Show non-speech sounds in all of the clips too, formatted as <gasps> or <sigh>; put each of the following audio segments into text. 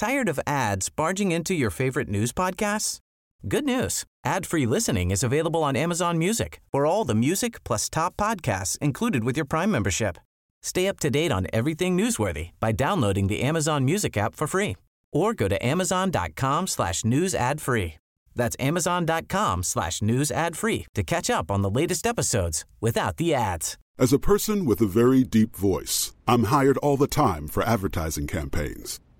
Tired of ads barging into your favorite news podcasts? Good news. Ad-free listening is available on Amazon Music for all the music plus top podcasts included with your Prime membership. Stay up to date on everything newsworthy by downloading the Amazon Music app for free or go to amazon.com slash news ad free. That's amazon.com slash news ad free to catch up on the latest episodes without the ads. As a person with a very deep voice, I'm hired all the time for advertising campaigns.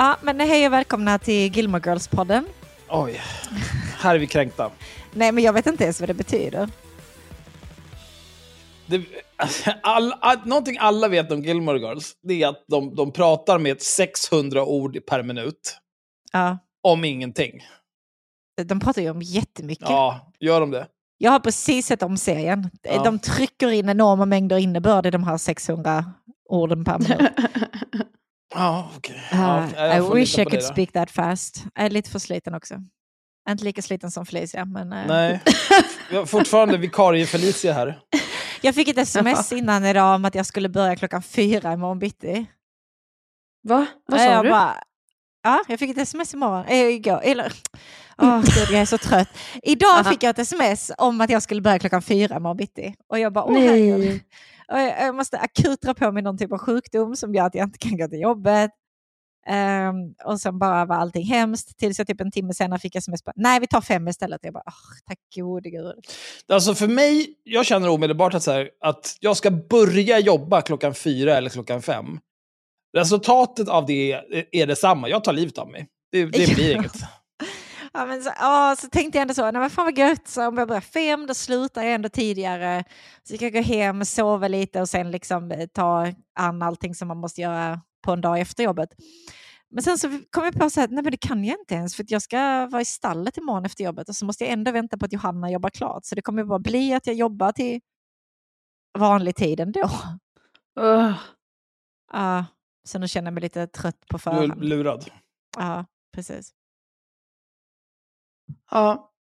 Ja, men hej och välkomna till Gilmore Girls-podden. Oj, här är vi kränkta. Nej, men jag vet inte ens vad det betyder. Det, all, all, någonting alla vet om Gilmore Girls, det är att de, de pratar med 600 ord per minut. Ja, Om ingenting. de pratar ju om jättemycket. Ja, gör de det? Jag har precis sett om serien. Ja. De trycker in enorma mängder innebörd i de här 600 orden per minut. <laughs> Ja, okej. Uh, Ja, jag I wish I could speak that fast. Jag är lite för sliten också. Inte lika sliten som Felicia, men... eh, Nej, vi har fortfarande vikarie Felicia här. <laughs> Jag fick ett sms innan idag om att jag skulle börja klockan fyra imorgon bitti. Va? Vad sa jag du? Bara, ja, jag fick ett sms imorgon. Äh, igår. Eller, <laughs> åh, gud, jag är så trött. Idag Aha. fick jag ett sms om att jag skulle börja klockan fyra imorgon bitti. Och jag bara, åh herregud. Jag, måste akut dra på mig någon typ av sjukdom som gör att jag inte kan gå till jobbet. Ehm, och sen bara var allting hemskt. Tills jag typ en timme senare fick sms på, nej vi tar fem istället. Jag bara, tack gode gud. Alltså för mig, jag känner omedelbart att, så här, att jag ska börja jobba klockan fyra eller klockan fem. Resultatet av det är, är detsamma. Jag tar livet av mig. Det, det <laughs> blir inget. Ja, men så, ja, så tänkte jag ändå så, nej men fan vad gött, så om jag börjar fem då slutar jag ändå tidigare. Så jag kan gå hem, sova lite och sen liksom eh, ta an allting som man måste göra på en dag efter jobbet. Men sen så kom jag på så här, nej men det kan jag inte ens för att jag ska vara i stallet imorgon efter jobbet och så måste jag ändå vänta på att Johanna jobbar klart. Så det kommer bara bli att jag jobbar till vanlig tid ändå. Ugh. Ja, så nu känner jag mig lite trött på Du är förhand. lurad. Ja, precis. Ja.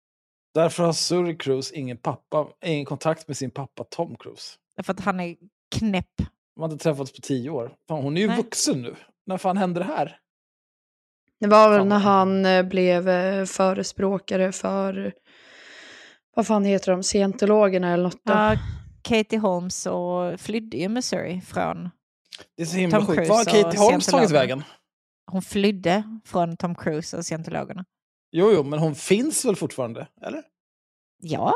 Därför har Surrey Cruise ingen, pappa, ingen kontakt med sin pappa Tom Cruise. För att han är knäpp. De har inte träffats på tio år. Fan, hon är ju Nej. vuxen nu. När fan hände det här? Det var väl när han eh, blev eh, förespråkare för, vad fan heter de, scientologerna eller något då? Ja, Katie Holmes och flydde ju Missouri från... Det är så himla Tom sjukt. Var har Katie Holmes tagit vägen? Hon flydde från Tom Cruise och scientologerna. Jo, jo, men hon finns väl fortfarande? Eller? Ja,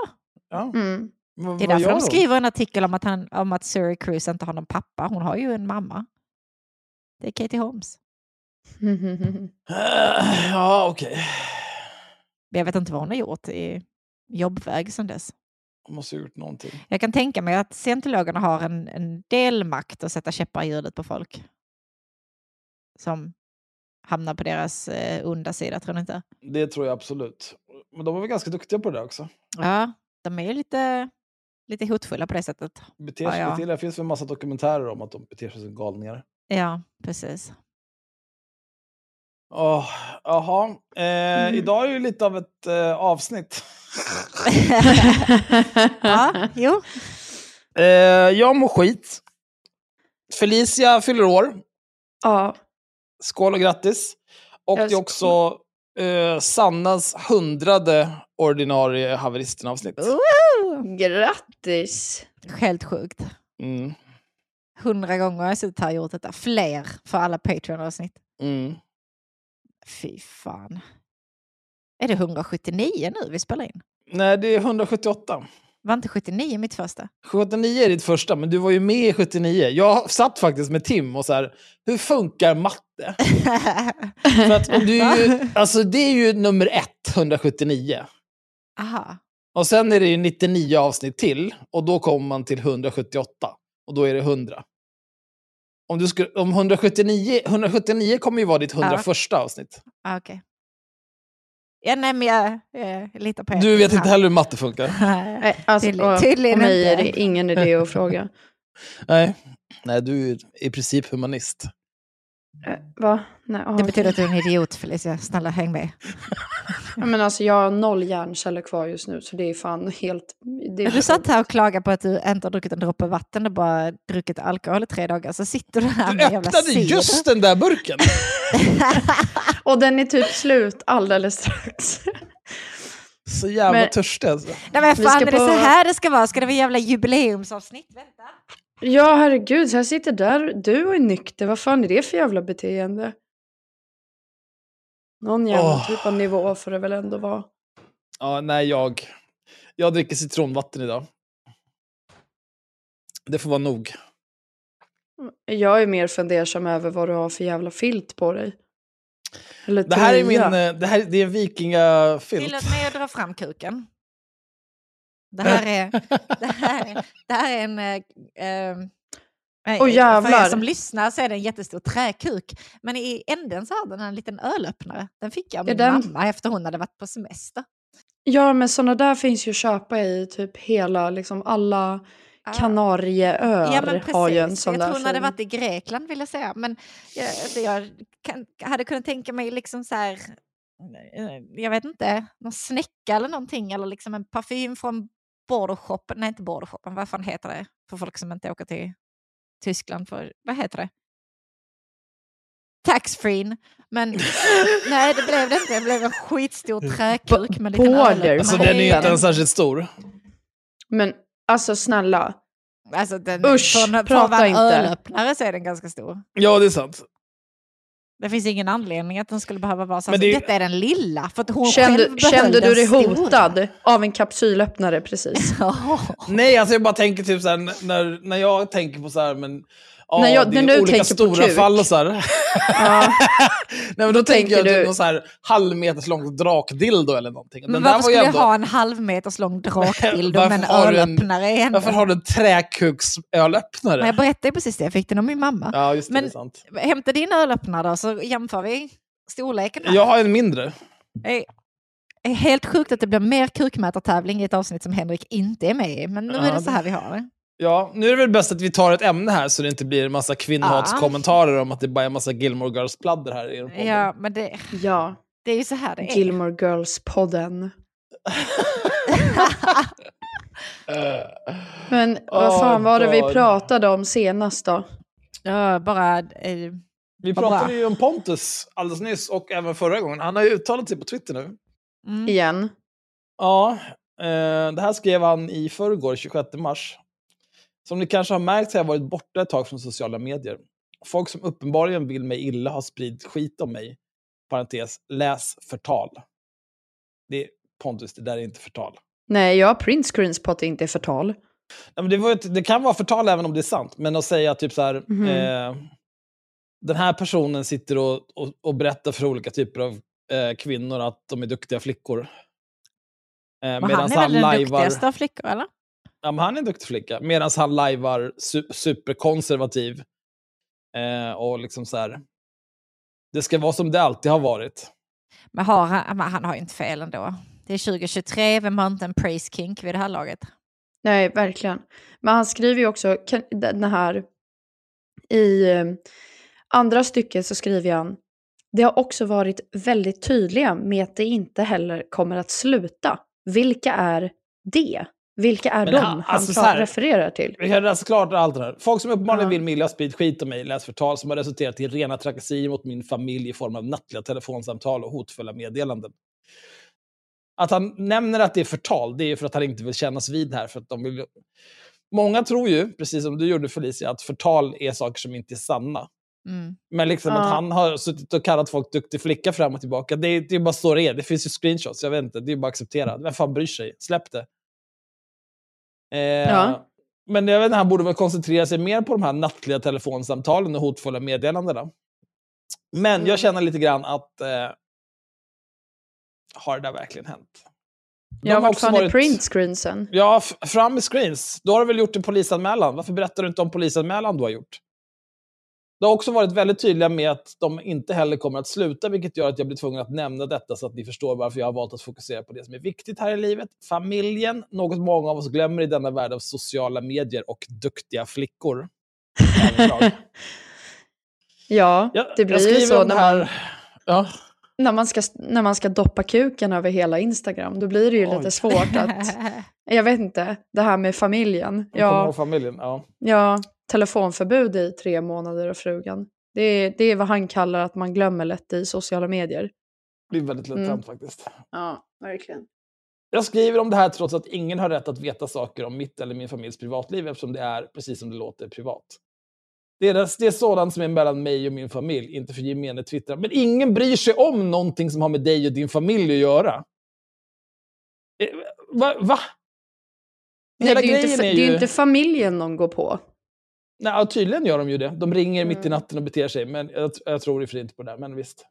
Ja. Mm. Det är därför de skriver en artikel om att, han, om att Suri Cruise inte har någon pappa. Hon har ju en mamma. Det är Katie Holmes. <laughs> Ja, okej. Men Jag vet inte vad hon har gjort i jobbväg sedan dess. Hon måste ha gjort någonting. Jag kan tänka mig att scientologerna har en, en del makt att sätta käppar i hjulet på folk. Som hamnar på deras eh, onda sida, tror ni inte? Det tror jag absolut. Men de är väl ganska duktiga på det där också. Ja, de är ju lite, lite hotfulla på det sättet. Beter Ja, sig ja. till. Det finns väl en massa dokumentärer om att de beter sig som galningar. Ja, precis. Jaha, eh, Mm. idag är det ju lite av ett eh, avsnitt. <laughs> ja, jo. Eh, jag mår skit. Felicia fyller år. ja, Skål och grattis. Och det är också eh, Sannas hundrade ordinarie haveristen-avsnitt. Grattis! Helt sjukt. Mm. Hundra gånger har jag suttit här och gjort detta. Fler för alla Patreon-avsnitt. Mm. Fy fan. Är det 179 nu vi spelar in? Nej, det är 178. Var inte 79 mitt första? 79 är ditt första, men du var ju med i 79. Jag satt faktiskt med Tim och så här, hur funkar matte? <laughs> För att om du, ju- alltså det är ju nummer ett, 179. Aha. Och sen är det ju 99 avsnitt till, och då kommer man till 178. Och då är det 100. Om, du skulle, om 179, 179 kommer ju vara ditt 101 avsnitt. Ah, Okej. Ja, nej, men jag, jag litar på er. Du vet inte heller hur matte funkar. <laughs> Nej, alltså, Tydligen- och, tydligen och mig är det ingen idé att fråga. <laughs> Nej. Nej, du är i princip humanist. Eh, Va? Nej, ah, Det betyder att du är en idiot Felicia. Snälla häng med. <laughs> Ja, men alltså, jag har noll hjärnceller kvar just nu, så det är fan helt... Det är Du satt här och klagade på att du inte har druckit en droppe vatten och bara druckit alkohol i tre dagar. Så sitter du här Du med en jävla öppnade cider. just den där burken! <laughs> Och den är typ slut alldeles strax. <laughs> Så jävla Men- törstig alltså. Nej men fan, är det på- så här det ska vara? Ska det vara jävla jubileumsavsnitt? Vänta. Ja, herregud, så jag sitter där, du är nykter, vad fan är det för jävla beteende? Någon jävla Åh. typ av nivå får det väl ändå vara. Ja, nej, jag, jag dricker citronvatten idag. Det får vara nog. Jag är mer fundersam över vad du har för jävla filt på dig. Eller Det här är min, eh, det här, det är en vikingafilt. Tillåt mig att dra fram kuken. Det här är, det <laughs> här är, det här är en... Eh, eh, Åh, För er jävlar. som lyssnar så är det en jättestor träkuk. Men i änden så har den en liten ölöppnare. Den fick jag av min den- mamma efter hon hade varit på semester. Ja, men sådana där finns ju att köpa i typ hela, liksom alla Ah. Kanarieöar Ja, men precis. har ju en sån jag där tror hon hade varit i Grekland vill jag säga. Men jag, alltså, jag kan, hade kunnat tänka mig liksom så här, eh, jag vet inte, någon snäcka eller någonting. Eller liksom en parfym från Bordershoppen. Nej, inte Bordershoppen. Vad fan heter det? För folk som inte åker till Tyskland. För, vad heter det? Taxfree. Men <laughs> nej, det blev det inte. Det blev en skitstor träkuk med Border. ölöppnare Alltså den är ju inte ens särskilt stor. Men alltså snälla, Alltså den, Usch, för, för prata vara en inte. ölöppnare så är den ganska stor. Ja, det är sant. Det finns ingen anledning att den skulle behöva vara så. Men Alltså, det- Detta är den lilla. För att hon kände, själv kände du dig stora. hotad av en kapsylöppnare precis? <laughs> Nej, alltså jag bara tänker typ så här, när, när jag tänker på så här, men... Ja, När jag- när du olika tänker på stora kuk. fall och så här. Ja. <laughs> Nej, men då, tänker jag tänker typ du- någon så här halvmeters lång drakdildo eller någonting. Men Den varför skulle ändå, jag ha en halv meters lång <laughs> drakdildo med en ölöppnare i händerna? Varför har du en träkuksölöppnare? Men jag berättade ju precis det, jag fick den av min mamma. Ja, just det, Men- det är sant. Hämta din ölöppnare då så jämför vi storleken. här. Jag har en mindre. Det är helt sjukt att det blir mer kukmätartävling i ett avsnitt som Henrik inte är med i. Men nu Ja, är det så här vi har det. Ja, nu är det väl bäst att vi tar ett ämne här så det inte blir en massa kvinnohatskommentarer om att det bara är en massa Gilmore Girls-pladder här i den podden. Ja, men det, ja, det är ju så här det är. Gilmore Girls-podden. <laughs> Men vad Oh, fan var det vi pratade om senast då? Ja, bara... Eh, vi pratade ju om Pontus alldeles nyss och även förra gången. Han har ju uttalat sig på Twitter nu. mm. Igen. Ja, eh, det här skrev han i förrgår, 26 mars. Som ni kanske har märkt så har jag varit borta ett tag från sociala medier. Folk som uppenbarligen vill mig illa har spridit skit om mig. Parentes, läs förtal. Det är, Pontus, det där är inte förtal. Nej, jag har printscreens på att det inte är förtal. Nej, men det, ett, det kan vara förtal även om det är sant, men att säga typ så här... Mhm. Eh, den här personen sitter och, och, och berättar för olika typer av eh, kvinnor att de är duktiga flickor. Eh, han är väl den lajvar- duktigaste av flickor, eller? Ja, men han är en duktig flicka. Medan han lajvar su superkonservativ. Eh, och liksom så här. Det ska vara som det alltid har varit. Men har han, men han har ju inte fel ändå. Det är 2023, vem har inte en praise kink vid det här laget? Nej, verkligen. Men han skriver ju också den här... I eh, andra stycket så skriver han Det har också varit väldigt tydliga med att det inte heller kommer att sluta. Vilka är det? Vilka är Men de han- han alltså så pra- här- refererar till? Vi kan läsa klart allt det här. Folk som uppenbarligen Ja. vill mig illa sprid skit om mig, läs förtal, som har resulterat i rena trakasserier mot min familj i form av nattliga telefonsamtal och hotfulla meddelanden. Att han nämner att det är förtal, det är för att han inte vill kännas vid det här. För att de vill... Många tror ju, precis som du gjorde Felicia, att förtal är saker som inte är sanna. Mm. Men liksom Ja. att han har suttit och kallat folk duktig flicka fram och tillbaka, det, är- det är bara så det är. Det finns ju screenshots, jag vet inte, det är bara att acceptera. Vem fan bryr sig? Släpp det. Eh, Ja. Men jag vet inte, han borde väl koncentrera sig mer på de här nattliga telefonsamtalen och hotfulla meddelandena. Men Mm. jag känner lite grann att eh, har det där verkligen hänt? De Ja, vart fan är printscreensen? Ja, fram med screens. Då har du väl gjort en polisanmälan. Varför berättar du inte om polisanmälan du har gjort? Det har också varit väldigt tydliga med att de inte heller kommer att sluta, vilket gör att jag blir tvungen att nämna detta så att ni förstår varför jag har valt att fokusera på det som är viktigt här i livet. Familjen, något många av oss glömmer i denna värld av sociala medier och duktiga flickor. <laughs> Ja, det jag blir ju så när man, här. Ja. när, man ska, när man ska doppa kuken över hela Instagram. Då blir det ju Oj. lite svårt att... <laughs> Jag vet inte, det här med familjen. Ja, familjen. Ja. ja, telefonförbud i tre månader av frugan. Det är, det är vad han kallar att man glömmer lätt i sociala medier. Det är väldigt lättsamt Mm. faktiskt. Ja, verkligen. Jag skriver om det här trots att ingen har rätt att veta saker om mitt eller min familjs privatliv eftersom det är, precis som det låter, privat. Det är, det är sådant som är mellan mig och min familj, inte för gemene Twitter. Men ingen bryr sig om någonting som har med dig och din familj att göra. Eh, Va? va? Nej, Hela det är ju inte, är det är ju... ju inte familjen de går på. Nej, tydligen gör de ju det. De ringer mitt i Mm. natten och beter sig, men jag, jag tror i och inte på det. Men visst.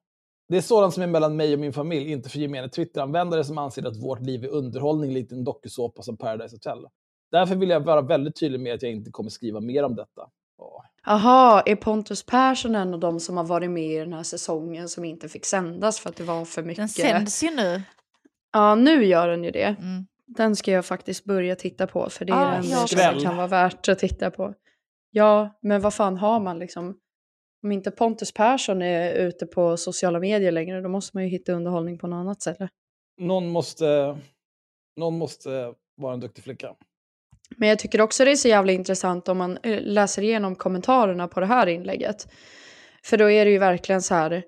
Det är sådant som är mellan mig och min familj, inte för gemene Twitter-användare som anser att vårt liv är underhållning, likt en dokusåpa som Paradise Hotel. Därför vill jag vara väldigt tydlig med att jag inte kommer skriva mer om detta. Åh. Aha, är Pontus Persson en av de som har varit med i den här säsongen som inte fick sändas för att det var för Den mycket? sänds ju nu. Ja, nu gör den ju det. Mm. Den ska jag faktiskt börja titta på för det är Ja, den som kan vara värt att titta på. Ja, men vad fan har man liksom? Om inte Pontus Persson är ute på sociala medier längre, då måste man ju hitta underhållning på något annat ställe. Någon måste, någon måste vara en duktig flicka. Men jag tycker också det är så jävla intressant om man eh, läser igenom kommentarerna på det här inlägget. För då är det ju verkligen så här,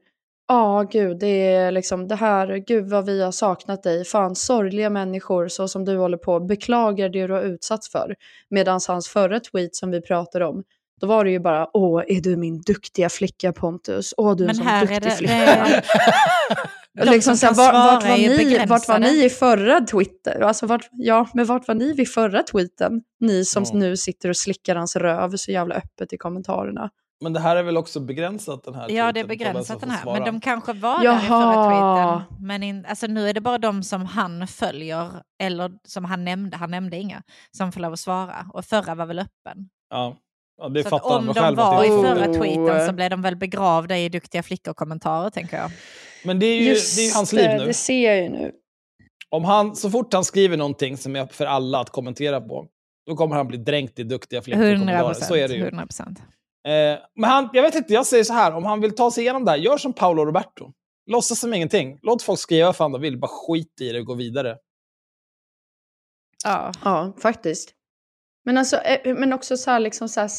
ja gud, det är liksom det här, gud vad vi har saknat dig, fan sorgliga människor så som du håller på, beklagar det du har utsatts för. Medan hans förra tweet som vi pratade om, då var det ju bara, åh, är du min duktiga flicka Pontus? Åh, du är en sån här är duktig det, flicka. det <laughs> Och de liksom som så här, kan var, vart, svara var ni, vart var ni i förra Twitter? Alltså, vart, ja, men vart var ni vid förra tweeten? Ni som Ja. nu sitter och slickar hans röv så jävla öppet i kommentarerna. Men det här är väl också begränsat den här Ja, det är begränsat den här. Men de kanske var där i Jaha. förra tweeten. Men in, alltså, nu är det bara de som han följer, eller som han nämnde, han nämnde inga, som får lov att svara. Och förra var väl öppen. Ja, ja det Så att fattar han om väl de själv var i förra tweeten så blev de väl begravda i duktiga flickor-kommentarer, tänker jag. Men det är ju, det är hans liv nu. det ser jag ju nu. Om han, så fort han skriver någonting som är för alla att kommentera på, då kommer han bli dränkt i duktiga flickor 100 kommentarer. Så är det ju. 100 procent. Eh, men han, jag vet inte, jag säger så här, om han vill ta sig igenom det här, gör som Paolo Roberto. Låtsas som ingenting. Låt folk skriva vad fan de vill, bara skit i det och gå vidare. Ja. Ja, faktiskt. Men, alltså, eh, men också så här, liksom så här,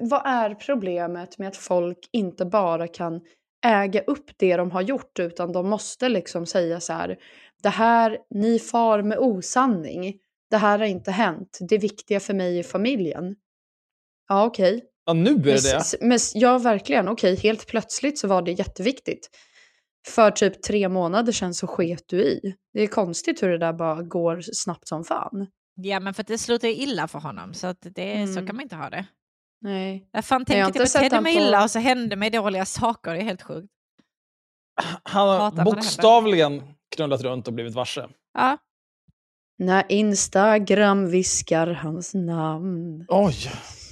vad är problemet med att folk inte bara kan äga upp det de har gjort utan de måste liksom säga så här, det här, ni far med osanning, det här har inte hänt, det viktiga för mig i familjen. Ja, okej. Ja, nu är Men, det det. men, ja, verkligen. Okej, helt plötsligt så var det jätteviktigt. För typ tre månader sedan så sket du i. Det är konstigt hur det där bara går snabbt som fan. ja, men för att det slutar illa för honom. Så, att det, så Mm. kan man inte ha det. Nej. Jag fan jag tänker inte typ sett betedde mig på- illa och så hände mig dåliga saker. Det är helt sjukt. <clears throat> Han har bokstavligen knullat runt och blivit varse. Ja. När Instagram viskar hans namn. Oj.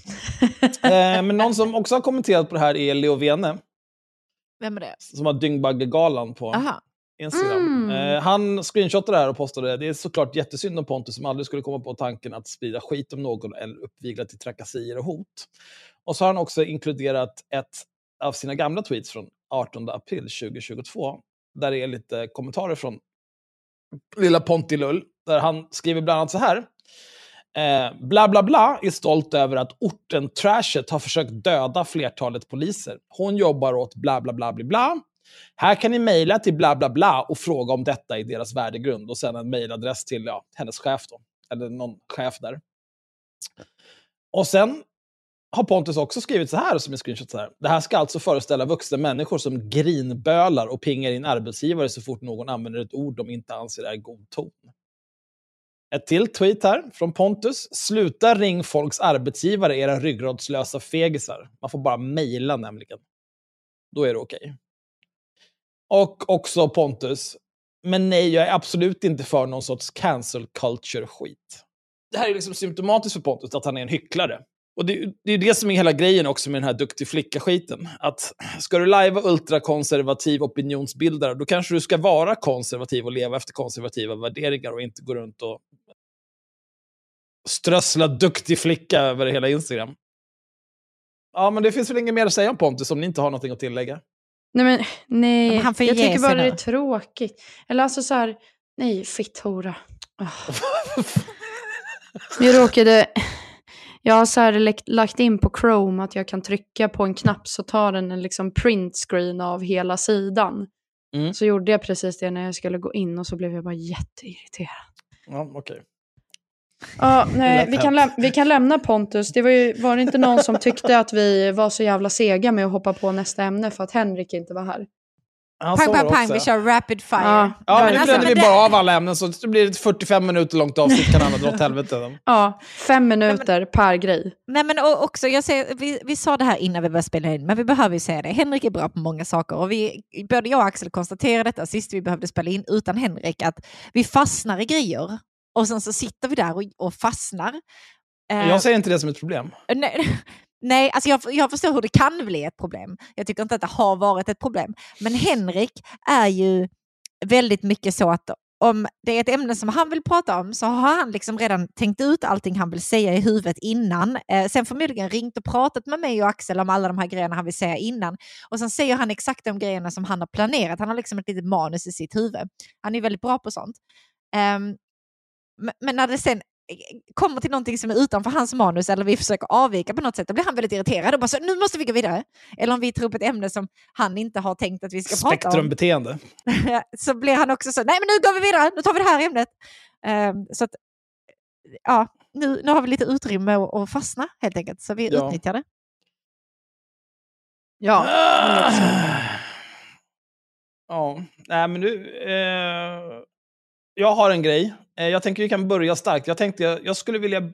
<laughs> eh, men någon som också har kommenterat på det här är Leo Vene, Vem är det? som har Dyngbaggegalan på Aha. Instagram. Mm. Eh, han screenshotade det här och postade det. Det är såklart jättesynd om Pontus som aldrig skulle komma på tanken att sprida skit om någon eller uppvigla till trakasserier och hot. Och så har han också inkluderat ett av sina gamla tweets från 18 april 2022, där det är lite kommentarer från lilla Pontilull, där han skriver bland annat så här. Eh, bla bla bla är stolt över att orten Trashet har försökt döda flertalet poliser. Hon jobbar åt bla bla bla bla bla. Här kan ni mejla till bla bla bla och fråga om detta i deras värdegrund och sen en mejladress till ja, hennes chef då, eller någon chef där. Och sen har Pontus också skrivit så här som en screenshot. Så här. Det här ska alltså föreställa vuxna människor som grinbölar och pingar in arbetsgivare så fort någon använder ett ord de inte anser är god ton. Ett till tweet här från Pontus. Sluta ring folks arbetsgivare, era ryggradslösa fegisar. Man får bara mejla nämligen. Då är det okej. Okay. Och också Pontus. Men nej, jag är absolut inte för någon sorts cancel culture-skit. Det här är liksom symptomatiskt för Pontus, att han är en hycklare. Och det, det är det som är hela grejen också med den här duktig flicka-skiten. Att ska du lajva ultrakonservativ opinionsbildare, då kanske du ska vara konservativ och leva efter konservativa värderingar och inte gå runt och strössla duktig flicka över hela Instagram. Ja, men det finns väl inget mer att säga om Pontus om ni inte har någonting att tillägga. Nej, men nej. Men han får jag tycker bara det är tråkigt. Eller alltså så här, nej, fitthora. <laughs> Oh. Jag råkade... Jag har så här lagt in på Chrome att jag kan trycka på en knapp så tar den en liksom print screen av hela sidan. Mm. Så gjorde jag precis det när jag skulle gå in och så blev jag bara jätteirriterad. Ja, okej. Ja, nej, vi kan, vi kan lämna Pontus. Det var, ju, var det inte någon som tyckte att vi var så jävla sega med att hoppa på nästa ämne för att Henrik inte var här? Ja, Pang, pang, pang, vi kör rapid fire. Ja. Ja, men Men nu alltså, brände vi men bara av alla ämnen, så det blir ett 45 minuter långt avsnitt kan andra dra åt helvete. Ja, fem minuter per grej. Nej, men och också, jag säger, vi, vi sa det här innan vi började spela in, men vi behöver ju säga det. Henrik är bra på många saker och vi, både jag och Axel konstaterade detta sist vi behövde spela in utan Henrik, att vi fastnar i grejer och sen så sitter vi där och, och fastnar. Eh, Jag säger inte det som ett problem. Nej, <laughs> nej alltså jag, jag förstår hur det kan bli ett problem. Jag tycker inte att det har varit ett problem. Men Henrik är ju väldigt mycket så att om det är ett ämne som han vill prata om så har han liksom redan tänkt ut allting han vill säga i huvudet innan. Eh, sen förmodligen ringt och pratat med mig och Axel om alla de här grejerna han vill säga innan. Och sen säger han exakt de grejerna som han har planerat. Han har liksom ett litet manus i sitt huvud. Han är väldigt bra på sånt. Ehm, men när det sen kommer till någonting som är utanför hans manus eller vi försöker avvika på något sätt, då blir han väldigt irriterad och bara så, nu måste vi gå vidare. Eller om vi tar upp ett ämne som han inte har tänkt att vi ska prata om, Spektrumbeteende. <laughs> så blir han också så, nej men nu går vi vidare, nu tar vi det här ämnet. Ehm, så att, ja, nu, nu har vi lite utrymme att, att fastna helt enkelt, så vi Ja. utnyttjar det. Ja, Ja, nej men nu... Eh, jag har en grej. Eh, jag tänker vi kan börja starkt. Jag tänkte jag, jag skulle vilja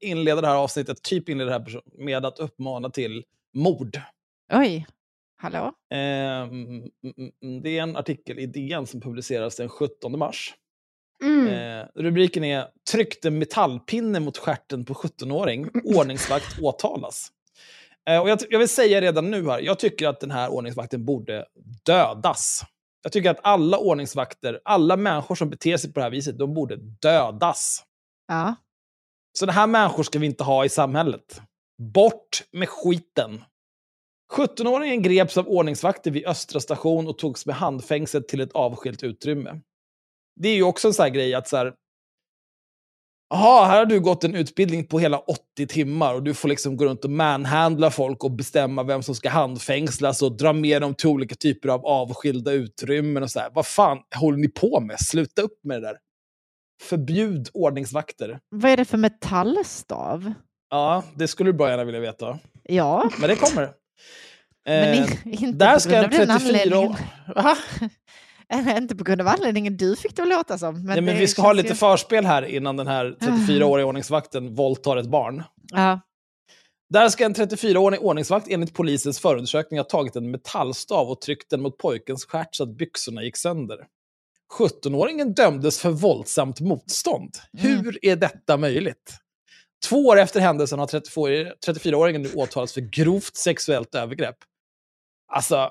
inleda det här avsnittet, typ inleda det här med att uppmana till mord. Oj, hallå? Eh, mm, mm, mm, det är en artikel i DN som publiceras den 17 mars. mm. Eh, rubriken är “Tryckte metallpinne mot stjärten på 17-åring. Ordningsvakt åtalas”. Eh, och jag, jag vill säga redan nu här, jag tycker att den här ordningsvakten borde dödas. Jag tycker att alla ordningsvakter, alla människor som beter sig på det här viset, de borde dödas. Ja. Sådana här människor ska vi inte ha i samhället. Bort med skiten. 17-åringen greps av ordningsvakter vid Östra station och togs med handfängsel till ett avskilt utrymme. Det är ju också en sån här grej att så här, Jaha, här har du gått en utbildning på hela 80 timmar och du får liksom gå runt och manhandla folk och bestämma vem som ska handfängslas och dra med dem till olika typer av avskilda utrymmen och så här. Vad fan håller ni på med? Sluta upp med det där. Förbjud ordningsvakter. Vad är det för metallstav? Ja, det skulle du bra gärna vilja veta. Ja, Men det kommer. <laughs> men Eh, inte där ska en av den 34 anledningen. år... <laughs> <laughs> Inte på grund av anledningen du fick det att låta som. Men Nej, men vi ska ha lite ju- förspel här innan den här 34-åriga ordningsvakten våldtar ett barn. Ja. Där ska en 34-årig ordningsvakt enligt polisens förundersökning ha tagit en metallstav och tryckt den mot pojkens stjärt så att byxorna gick sönder. 17-åringen dömdes för våldsamt motstånd. Mm. Hur är detta möjligt? Två år efter händelsen har 34 34-åringen nu åtalats för grovt sexuellt övergrepp. Alltså,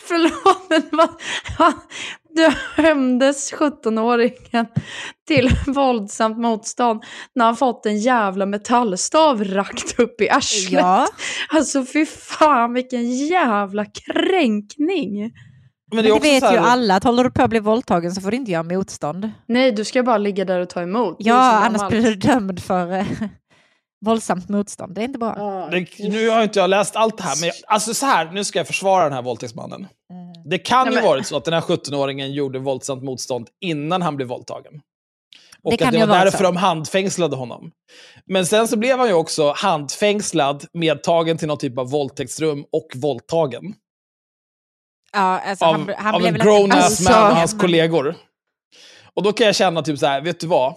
Förlåt, men vad, dömdes 17-åringen till våldsamt motstånd när han fått en jävla metallstav rakt upp i arslet. ja, Alltså fy fan vilken jävla kränkning. men men det är det vet här, ju alla att håller du på att bli våldtagen så får du inte göra motstånd. Nej, du ska bara ligga där och ta emot. Ja, annars blir du dömd för... våldsamt motstånd. Det är inte bra. Ja, Det, nu har inte jag läst allt det här, men jag, alltså så här, nu ska jag försvara den här våldtäktsmannen. Mm. Det kan Nej, ju men- varit så att den här 17-åringen gjorde våldsamt motstånd innan han blev våldtagen. Och Det att det var därför så. de handfängslade honom. Men sen så blev han ju också handfängslad, medtagen till någon typ av våldtäktsrum och våldtagen. Ja, alltså, Av, han, han av blev en grown-ass Alltså- man och hans kollegor. Och då kan jag känna typ så här, vet du vad?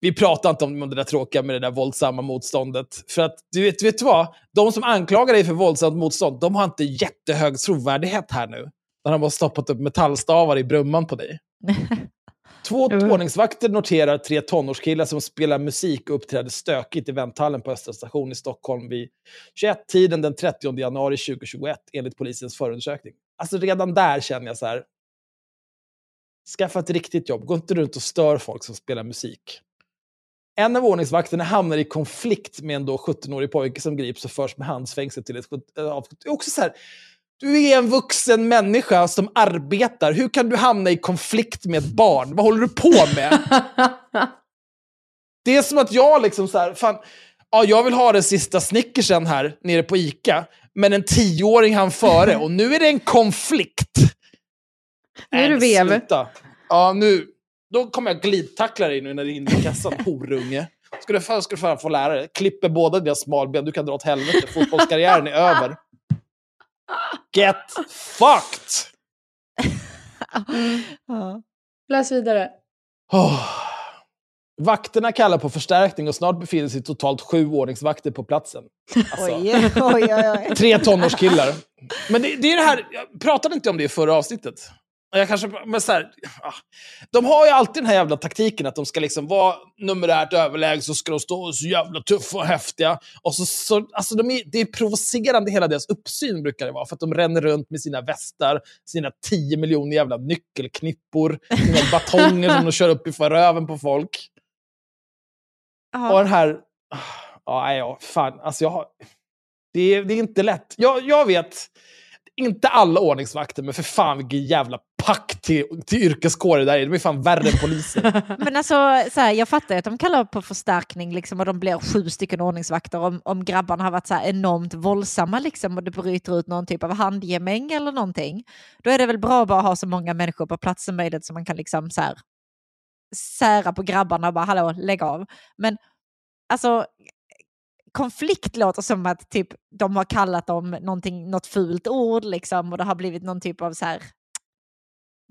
Vi pratar inte om det där tråkiga med det där våldsamma motståndet. För att, du vet, vet du vad? De som anklagar dig för våldsamt motstånd, de har inte jättehög trovärdighet här nu. När de har stoppat upp metallstavar i brumman på dig. <laughs> Två ordningsvakter noterar tre tonårskillar som spelar musik och uppträder stökigt i vänthallen på Östra station i Stockholm vid 21-tiden den 30 januari 2021 enligt polisens förundersökning. Alltså redan där känner jag så här. Skaffa ett riktigt jobb. Gå inte runt och stör folk som spelar musik. En av ordningsvakterna hamnar i konflikt med en då 17-årig pojke som grips och förs med handsfängsel till ett... av- Det är också så här, du är en vuxen människa som arbetar. Hur kan du hamna i konflikt med ett barn? Vad håller du på med? <laughs> Det är som att jag liksom så här, fan, ja, jag vill ha den sista snickersen här nere på Ica, men en tioåring han före och nu är det en konflikt. Nu är du men vev. Ja, nu. Då kommer jag glidtackla dig nu när det är inne i kassan, <laughs> horunge. Ska du, fan- ska du fan få lära dig. Klipper båda dina smalben, du kan dra åt helvete. Fotbollskarriären är över. Get fucked! <laughs> Ja. Läs vidare. Oh. Vakterna kallar på förstärkning och snart befinner sig totalt sju ordningsvakter på platsen. Alltså, Oj, oj, oj, oj. Tre tonårskillar. Men det, det är det här, jag pratade inte om det i förra avsnittet. Jag kanske, men så här, de har ju alltid den här jävla taktiken att de ska liksom vara numerärt överlägset, så ska de stå så jävla tuffa och häftiga. Och så, så, alltså de är, det är provocerande hela deras uppsyn brukar det vara, för att de ränner runt med sina västar, sina 10 miljoner jävla nyckelknippor, sina <laughs> batonger som de kör upp i röven på folk. Och Ja. den här... Ja, ja, fan. Alltså, jag har, det, är, det är inte lätt. Jag, jag vet, inte alla ordningsvakter, men för fan vilken jävla pack till, till yrkeskår det där är. De är fan värre än poliser. <laughs> Men alltså, så här, jag fattar ju att de kallar på förstärkning liksom, och de blir sju stycken ordningsvakter om, om grabbarna har varit så här enormt våldsamma liksom, och det bryter ut någon typ av handgemäng eller någonting. Då är det väl bra att bara ha så många människor på plats som möjligt så man kan liksom så här, sära på grabbarna och bara hallå, lägg av. Men alltså, konflikt låter som att typ, de har kallat dem någonting, något fult ord liksom, och det har blivit någon typ av så här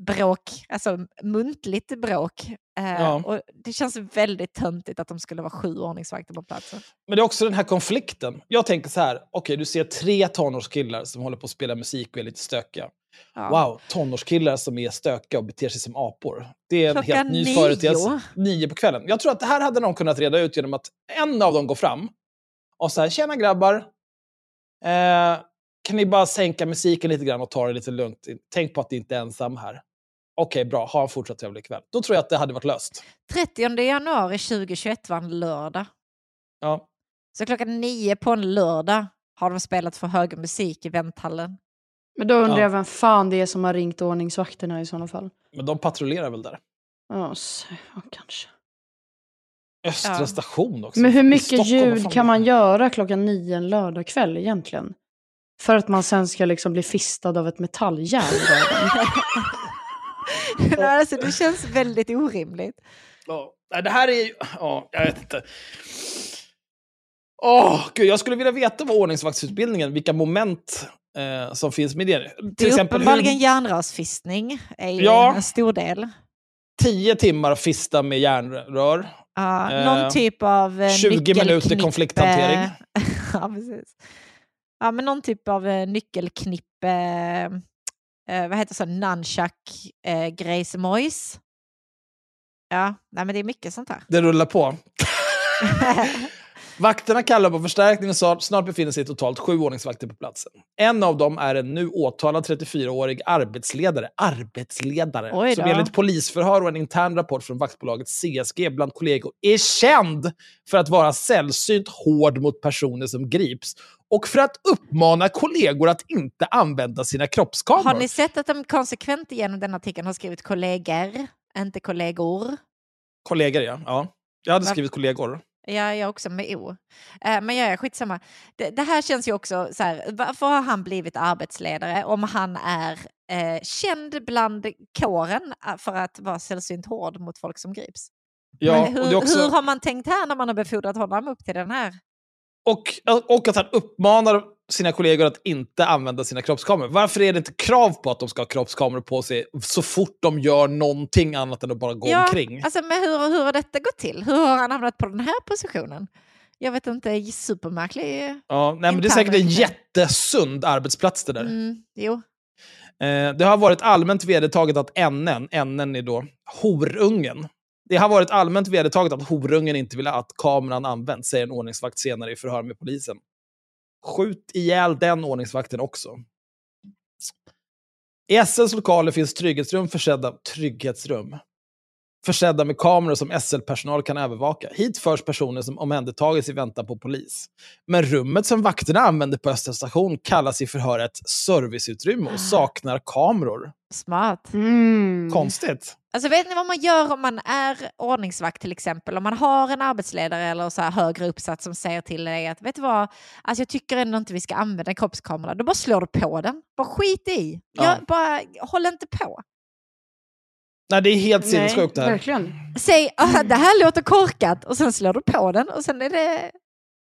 bråk, alltså muntligt bråk. Eh, Ja. och det känns väldigt töntigt att de skulle vara sju ordningsvakter på platsen. Men det är också den här konflikten. Jag tänker så här, okej, du ser tre tonårskillar som håller på att spela musik och är lite stökiga. Ja. Wow, tonårskillar som är stökiga och beter sig som apor. Det är en Klockan helt ny nio. företeelse. Nio på kvällen. Jag tror att det här hade någon kunnat reda ut genom att en av dem går fram och säger “Tjena grabbar, eh, kan ni bara sänka musiken lite grann och ta det lite lugnt? Tänk på att ni inte är ensam här.” Okej, bra. Ha en fortsatt trevlig kväll. Då tror jag att det hade varit löst. 30 januari 2021 var en lördag. Ja. Så klockan nio på en lördag har de spelat för hög musik i vänthallen. Men då undrar Ja. jag vem fan det är som har ringt ordningsvakterna i sådana fall. Men de patrullerar väl där. Ja, så- ja, kanske. Östra Ja. station också. Men hur mycket ljud kan man göra klockan nio en lördagkväll egentligen? För att man sen ska liksom bli fistad av ett metalljärn. <laughs> Nej, alltså, det känns väldigt orimligt. Ja. Det här är ju... Ja, jag vet inte. Åh, gud, jag skulle vilja veta vad ordningsvaktsutbildningen, vilka moment eh, som finns med det. Till Det är exempel uppenbarligen hur järnrörsfistning är ju Ja. en stor del. tio timmar fista med järnrör. Ja, Eh, någon typ av eh, 20 minuter nyckelknippe. konflikthantering. <laughs> ja, precis. Ja, men någon typ av eh, nyckelknippe, eh, vad heter så, nunchuck, eh, grejsmojs. Ja, nej, men det är mycket sånt här. Det rullar på. <laughs> <laughs> Vakterna kallar på förstärkning och sa- snart befinner sig totalt sju ordningsvakter på platsen. En av dem är en nu åtalad 34-årig arbetsledare, arbetsledare som enligt polisförhör och en intern rapport från vaktbolaget CSG bland kollegor är känd för att vara sällsynt hård mot personer som grips och för att uppmana kollegor att inte använda sina kroppskameror. Har ni sett att de konsekvent genom den artikeln har skrivit kollegor, inte kollegor? Kollegor, ja. ja. Jag hade skrivit kollegor. Ja, jag också med O. Eh, men jag är skitsamma. Det, det här känns ju också så här, varför har han blivit arbetsledare om han är eh, känd bland kåren eh, för att vara sällsynt hård mot folk som grips? Ja, hur, också, hur har man tänkt här när man har befordrat honom upp till den här? och, och att han uppmanar sina kollegor att inte använda sina kroppskameror. Varför är det inte krav på att de ska ha kroppskameror på sig så fort de gör någonting annat än att bara gå Ja, omkring? Alltså, men hur, hur har detta gått till? Hur har han hamnat på den här positionen? Jag vet inte, supermärklig. Ja, nej, men det är säkert en jättesund arbetsplats det där. Mm, jo. Eh, det har varit allmänt vedertaget att NN, NN är då horungen. Det har varit allmänt vedertaget att horungen inte vill att kameran används, säger en ordningsvakt senare i förhör med polisen. Skjut ihjäl den ordningsvakten också. I SLs lokaler finns trygghetsrum försedda, trygghetsrum försedda med kameror som SL-personal kan övervaka. Hit förs personer som omhändertagits i väntan på polis. Men rummet som vakterna använder på Östra station kallas i förhöret serviceutrymme och saknar kameror. Smart. Mm. Konstigt. Alltså vet ni vad man gör om man är ordningsvakt till exempel? Om man har en arbetsledare eller så här högre uppsatt som säger till dig att vet du vad, alltså jag tycker ändå inte vi ska använda kroppskamera. Då bara slår du på den. Bara skit i. Ja. Jag, bara håll inte på. Nej, det är helt sinnessjukt det här. verkligen. Säg "Ah, det här låter korkat och sen slår du på den och sen är det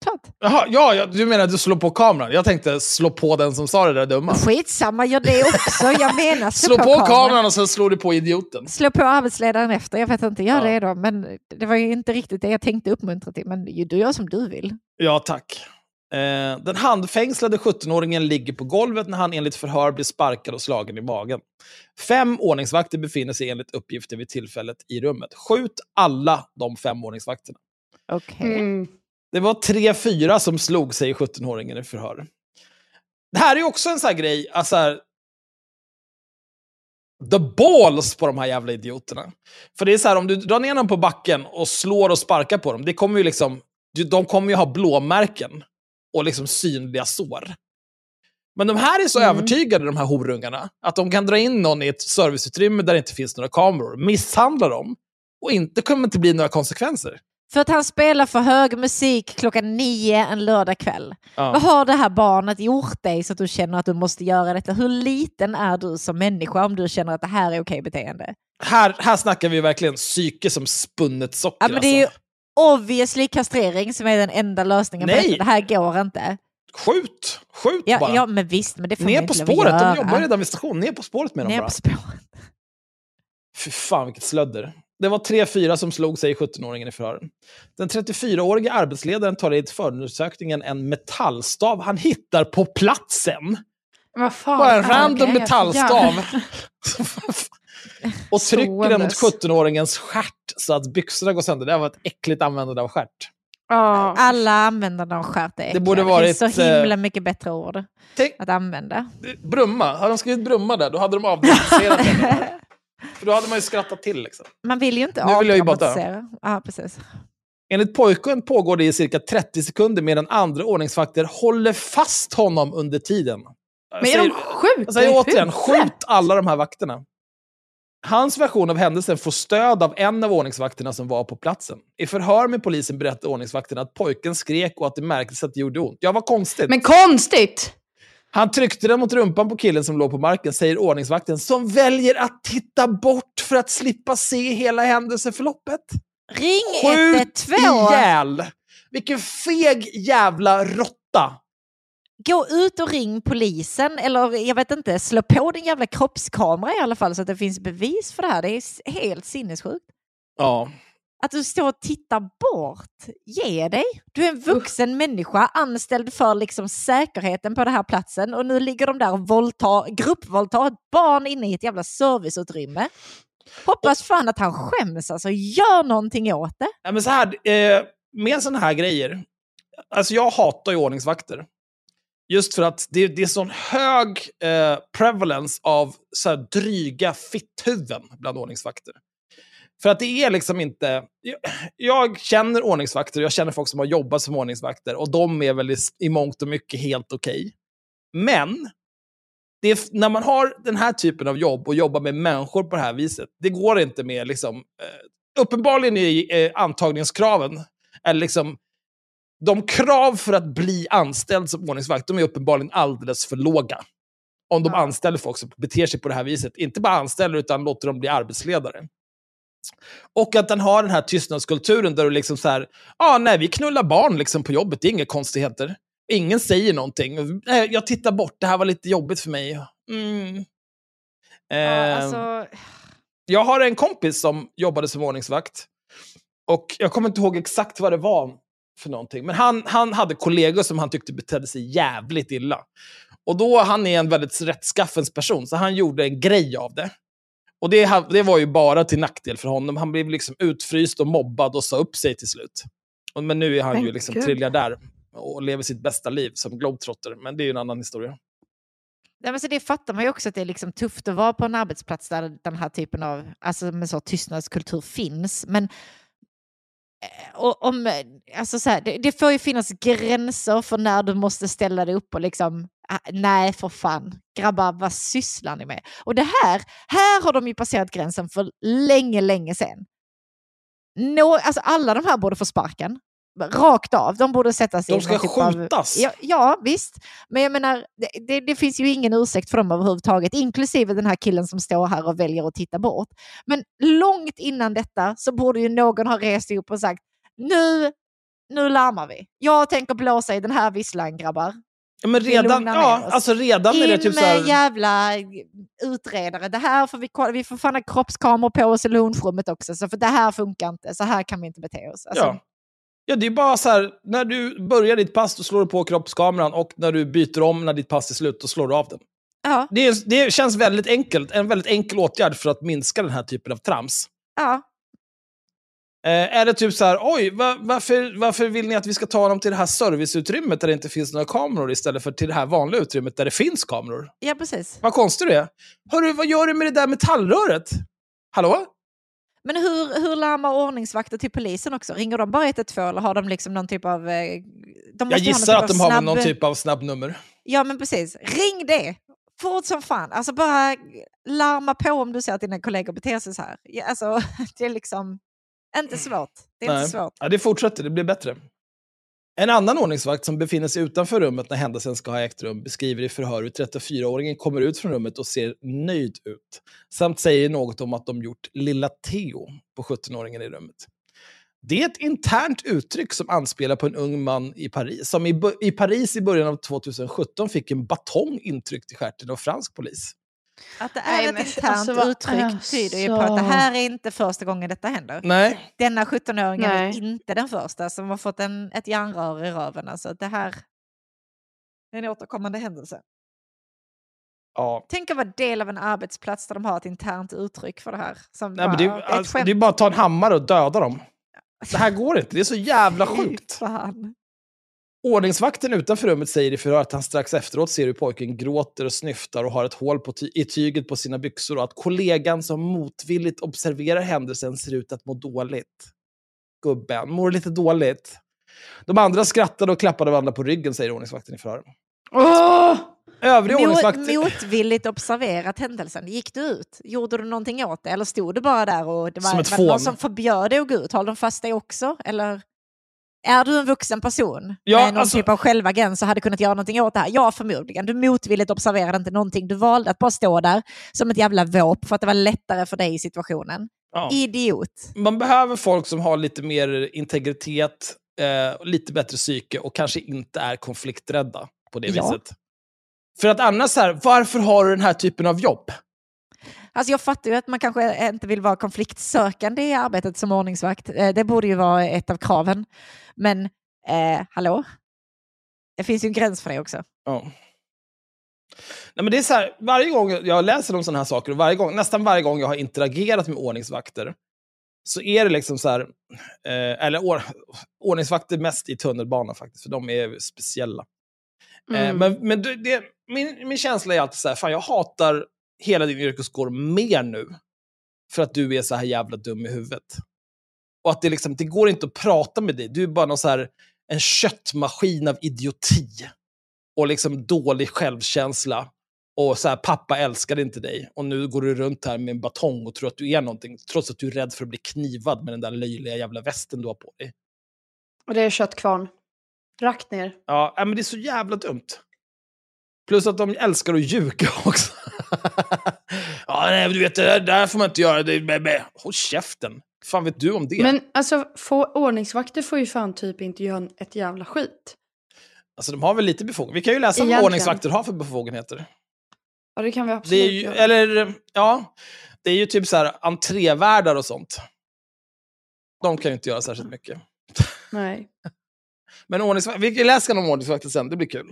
klart. Jaha, ja, ja, du menar att du slår på kameran? Jag tänkte slå på den som sa det där dumma. Skitsamma, gör det också. Jag menar slå, Slå på kameran och sen slår du på idioten. Slå på arbetsledaren efter. Jag vet inte, gör Ja. det då. Men det var ju inte riktigt det jag tänkte uppmuntra till. Men du gör som du vill. Ja, tack. Eh, den handfängslade 17-åringen ligger på golvet när han enligt förhör blir sparkad och slagen i magen. Fem ordningsvakter befinner sig enligt uppgifter vid tillfället i rummet. Skjut alla de fem ordningsvakterna. Okej. Mm. Det var tre, fyra som slog, säger 17-åringen i förhör. Det här är ju också en sån här grej, alltså här, The balls på de här jävla idioterna. För det är så här, om du drar ner dem på backen och slår och sparkar på dem, det kommer ju liksom, de kommer ju ha blåmärken och liksom synliga sår. Men de här är så Mm. övertygade, de här horungarna, att de kan dra in någon i ett serviceutrymme där det inte finns några kameror, misshandla dem och inte kommer det bli några konsekvenser. För att han spelar för hög musik klockan nio en lördag kväll. Ja. Vad har det här barnet gjort dig så att du känner att du måste göra detta? Hur liten är du som människa om du känner att det här är okej beteende? Här, här snackar vi verkligen psyke som spunnet socker. Ja, men det är alltså. Obviously kastrering som är den enda lösningen på Nej. detta. Det här går inte. Skjut! Skjut Ja, bara! ja men visst, men det får Ner på spåret, de jobbar redan vid station. Ner på spåret med dem Ner bara. på spåret. Fy fan vilket slödder. Det var tre, fyra som slog sig 17-åringen i förhören. Den 34-årige arbetsledaren tar i förundersökningen en metallstav han hittar på platsen. Vad fan Bara en är random metallstav. <laughs> <laughs> <laughs> och trycker den mot Ståendes. 17-åringens stjärt så att byxorna går sönder. Det var ett äckligt användande av stjärt. Ja. Alla användare av stjärt är äckliga. borde Det finns varit, så himla eh, mycket bättre ord Tänk, att använda. Brumma, hade de skrivit Brumma där, då hade de avdramatiserat det. <laughs> För då hade man ju skrattat till. Liksom. Man vill ju inte Nu vill jag ju bara dö. Ja, precis. Enligt pojken pågår det i cirka 30 sekunder medan andra ordningsvakter håller fast honom under tiden. Men är de sjuka jag säger återigen, skjut alla de här vakterna. Hans version av händelsen får stöd av en av ordningsvakterna som var på platsen. I förhör med polisen berättar ordningsvakterna att pojken skrek och att det märktes att det gjorde ont. Ja, vad konstigt. Men konstigt! Han tryckte den mot rumpan på killen som låg på marken, säger ordningsvakten, som väljer att titta bort för att slippa se hela händelseförloppet. Ring Skjut 112! ihjäl! Vilken feg jävla råtta! Gå ut och ring polisen eller jag vet inte, slå på din jävla kroppskamera i alla fall så att det finns bevis för det här. Det är helt sinnessjukt. Ja. Att du står och tittar bort. Ge dig. Du är en vuxen människa anställd för liksom säkerheten på den här platsen och nu ligger de där och våldtar, gruppvåldtar ett barn inne i ett jävla serviceutrymme. Hoppas fan att han skäms alltså. Gör någonting åt det. Ja, men så här, eh, med sådana här grejer, alltså jag hatar ju ordningsvakter. Just för att det, det är sån hög eh, prevalence av så här dryga fitthuvuden bland ordningsvakter. För att det är liksom inte... Jag, jag känner ordningsvakter, jag känner folk som har jobbat som ordningsvakter och de är väl i, i mångt och mycket helt okej. Men det är, när man har den här typen av jobb och jobbar med människor på det här viset, det går inte med liksom... Eh, uppenbarligen är eh, antagningskraven Eller liksom, de krav för att bli anställd som ordningsvakt, de är uppenbarligen alldeles för låga. Om de Ja. anställer folk som beter sig på det här viset. Inte bara anställer, utan låter dem bli arbetsledare. Och att den har den här tystnadskulturen där du liksom så här, ja, ah, nej, vi knullar barn liksom på jobbet, det är inga konstigheter. Ingen säger någonting. Jag tittar bort, det här var lite jobbigt för mig. Mm. Ja, Ehm, alltså, jag har en kompis som jobbade som ordningsvakt. Och jag kommer inte ihåg exakt vad det var för någonting. Men han, han hade kollegor som han tyckte betedde sig jävligt illa. Och då, han är en väldigt rättskaffens person, så han gjorde en grej av det. Och det, det var ju bara till nackdel för honom. Han blev liksom utfryst och mobbad och sa upp sig till slut. Men nu är han Men ju liksom triljardär och lever sitt bästa liv som globetrotter. Men det är ju en annan historia. Nej, men så det fattar man ju också att det är liksom tufft att vara på en arbetsplats där den här typen av alltså med så tystnadskultur finns. Men Eh, och, om, eh, alltså så här, det, det får ju finnas gränser för när du måste ställa dig upp och liksom ah, nej för fan, grabbar vad sysslar ni med? Och det här, här har de ju passerat gränsen för länge, länge sedan. No, alltså alla de här borde få sparken. Rakt av. De borde sättas i De ska typ av- skjutas. Ja, ja, visst. Men jag menar, det, det, finns ju ingen ursäkt för dem överhuvudtaget, inklusive den här killen som står här och väljer att titta bort. Men långt innan detta så borde ju någon ha rest upp och sagt nu, nu larmar vi. Jag tänker blåsa i den här visslan grabbar. Ja, men redan, ja, alltså redan är det In typ så här... jävla utredare. Det här får vi, vi får fan ha kroppskameror på oss i lunchrummet också. Så för det här funkar inte. Så här kan vi inte bete oss. Alltså, Ja. Ja, det är bara så här, när du börjar ditt pass då slår du på kroppskameran och när du byter om när ditt pass är slut då slår du av den. ja, Det, är, det känns väldigt enkelt, en väldigt enkel åtgärd för att minska den här typen av trams. ja. Eh, är det typ så här, oj, va, varför, varför vill ni att vi ska ta dem till det här serviceutrymmet där det inte finns några kameror istället för till det här vanliga utrymmet där det finns kameror? ja, precis. Vad konstigt det är. Hörru, vad gör du med det där metallröret? Hallå? Men hur, hur larmar ordningsvakter till polisen också? Ringer de bara 112 eller har de liksom någon typ av... eh, De Jag gissar typ att de av har snabb- någon typ av snabbnummer. Ja, men precis. Ring det! Fort som fan. Alltså bara larma på om du ser att dina kollegor beter sig så här. Alltså, <laughs> det är liksom inte svårt. Det är Nej. inte svårt. Ja, det fortsätter, det blir bättre. En annan ordningsvakt som befinner sig utanför rummet när händelsen ska ha ägt rum beskriver i förhör hur 34-åringen kommer ut från rummet och ser nöjd ut. Samt säger något om att de gjort lilla Theo på 17-åringen i rummet. Det är ett internt uttryck som anspelar på en ung man i Paris, som i, i Paris i början av 2017 fick en batong intryckt i stjärten av fransk polis. Att det är Nej, ett internt alltså, uttryck tyder ju på alltså. att det här är inte första gången detta händer. Nej, Denna 17-åringen är inte den första som har fått en, ett järnrör i röven. Alltså, det här är en återkommande händelse. ja. Tänk att vara del av en arbetsplats där de har ett internt uttryck för det här. Som Nej, men bara, det, "Ja, är, alltså, skämt." det är bara att ta en hammare och döda dem. <laughs> Det här går inte, det är så jävla sjukt. fan. Ordningsvakten utanför rummet säger i förhör att han strax efteråt ser hur pojken gråter och snyftar och har ett hål ty- i tyget på sina byxor och att kollegan som motvilligt observerar händelsen ser ut att må dåligt. Gubben, mår lite dåligt. De andra skrattade och klappade varandra på ryggen, säger ordningsvakten i förhör. Åh! Övriga Mot, ordningsvakter... motvilligt observerat händelsen. Gick du ut? Gjorde du någonting åt det? Eller stod du bara där och det var, Som ett var någon som förbjöd dig att gå ut? Håller de fast dig också? Eller är du en vuxen person Ja, med någon alltså- typ av självagens och hade kunnat göra någonting åt det här? Ja, förmodligen. Du motvilligt observerade inte någonting. Du valde att bara stå där som ett jävla våp för att det var lättare för dig i situationen. Ja. Idiot. Man behöver folk som har lite mer integritet, eh, lite bättre psyke och kanske inte är konflikträdda på det Ja. viset. För att annars, så här, varför har du den här typen av jobb? Alltså jag fattar ju att man kanske inte vill vara konfliktsökande i arbetet som ordningsvakt. Eh, Det borde ju vara ett av kraven. Men eh, hallå? Det finns ju en gräns för det också. Ja. Nej, men det är så här, varje gång jag läser om sådana här saker, och varje gång, nästan varje gång jag har interagerat med ordningsvakter, så är det liksom så här, eh, eller or, ordningsvakter mest i tunnelbanan faktiskt, för de är speciella. Eh, Mm. men men det, det, min, min känsla är alltid så här, fan jag hatar hela din yrkeskår mer nu, för att du är så här jävla dum i huvudet. Och att det, liksom, det går inte att prata med dig, du är bara någon så här, en köttmaskin av idioti och liksom dålig självkänsla. Och så här, pappa älskade inte dig. Och nu går du runt här med en batong och tror att du är någonting. Trots att du är rädd för att bli knivad med den där löjliga jävla västen du har på dig. Och det är köttkvarn. Rakt ner. Ja, men det är så jävla dumt. Plus att de älskar att ljuga <laughs> också. ja, nej, du vet, det där, där får man inte göra. Det, bä, bä. Håll käften. fan vet du om det? Men alltså, få, ordningsvakter får ju fan typ inte göra ett jävla skit. Alltså, de har väl lite befogenheter. Vi kan ju läsa Egentligen. vad ordningsvakter har för befogenheter. Ja, det kan vi Det absolut är ju, göra. eller, ja, det är ju typ så här entrévärdar och sånt. De kan ju inte göra särskilt mycket. Nej. <laughs> Men ordningsvakter, vi läser om ordningsvakter sen, det blir kul.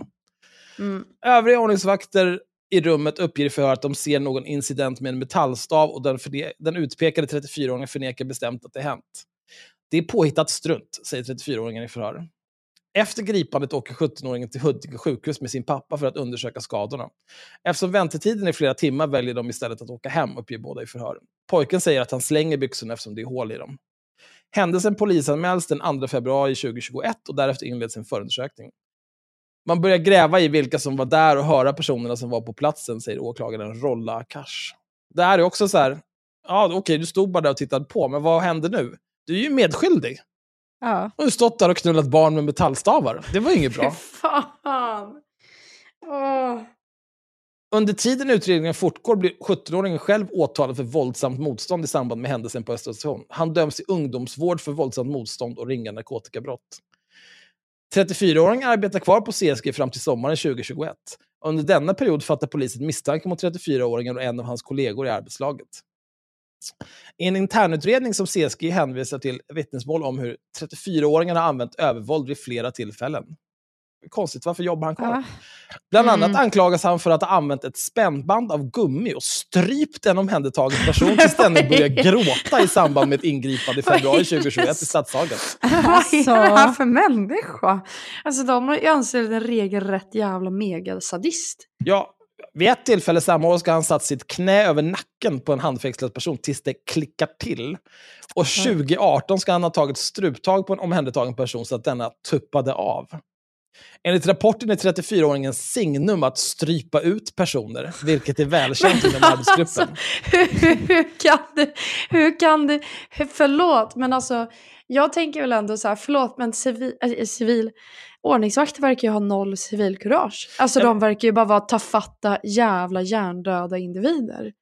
Mm. Övriga ordningsvakter i rummet uppger i förhör att de ser någon incident med en metallstav och den, förne- den utpekade 34-åringen förnekar bestämt att det hänt. Det är påhittat strunt, säger 34-åringen i förhör. Efter gripandet åker 17-åringen till Huddinge sjukhus med sin pappa för att undersöka skadorna. Eftersom väntetiden är flera timmar väljer de istället att åka hem, uppger båda i förhör. Pojken säger att han slänger byxorna eftersom det är hål i dem. Händelsen polisanmäls den 2 februari 2021 och därefter inleds en förundersökning. Man börjar gräva i vilka som var där och höra personerna som var på platsen, säger åklagaren Rolla Akash. Det här är också så här, ja okej, du stod bara där och tittade på, men vad hände nu? Du är ju medskyldig. Ja. Du har stått där och knullat barn med metallstavar. Det var ju inget bra. <laughs> Fan. Åh. Under tiden utredningen fortgår blir 17-åringen själv åtalad för våldsamt motstånd i samband med händelsen på Östra station. Han döms till ungdomsvård för våldsamt motstånd och ringa narkotikabrott. 34-åringen arbetar kvar på CSG fram till sommaren 2021. Under denna period fattar polisen misstanke mot 34-åringen och en av hans kollegor i arbetslaget. I en internutredning som CSG hänvisar till vittnesmål om hur 34-åringen har använt övervåld vid flera tillfällen. Konstigt, varför jobbar han kvar? Ja. Bland Mm. annat anklagas han för att ha använt ett spännband av gummi och strypt en omhändertagen person <laughs> tills denne börjar gråta i samband med ett ingripande i februari 2021 i Stadshagen. <laughs> Vad är Alltså- det här för människa? Alltså de ansett en regelrätt jävla megasadist. Ja, vid ett tillfälle samma år ska han satt sitt knä över nacken på en handfängslad person tills det klickar till. Och 2018 ska han ha tagit struptag på en omhändertagen person så att denna tuppade av. Enligt rapporten är 34-åringens signum att strypa ut personer, vilket är välkänt inom arbetsgruppen. hur, hur kan det, hur kan det, hur, förlåt men alltså jag tänker väl ändå så här, förlåt men civil, äh, civil ordningsvakter verkar ju ha noll civilkurage. Alltså de verkar ju bara vara tafatta jävla hjärndöda individer.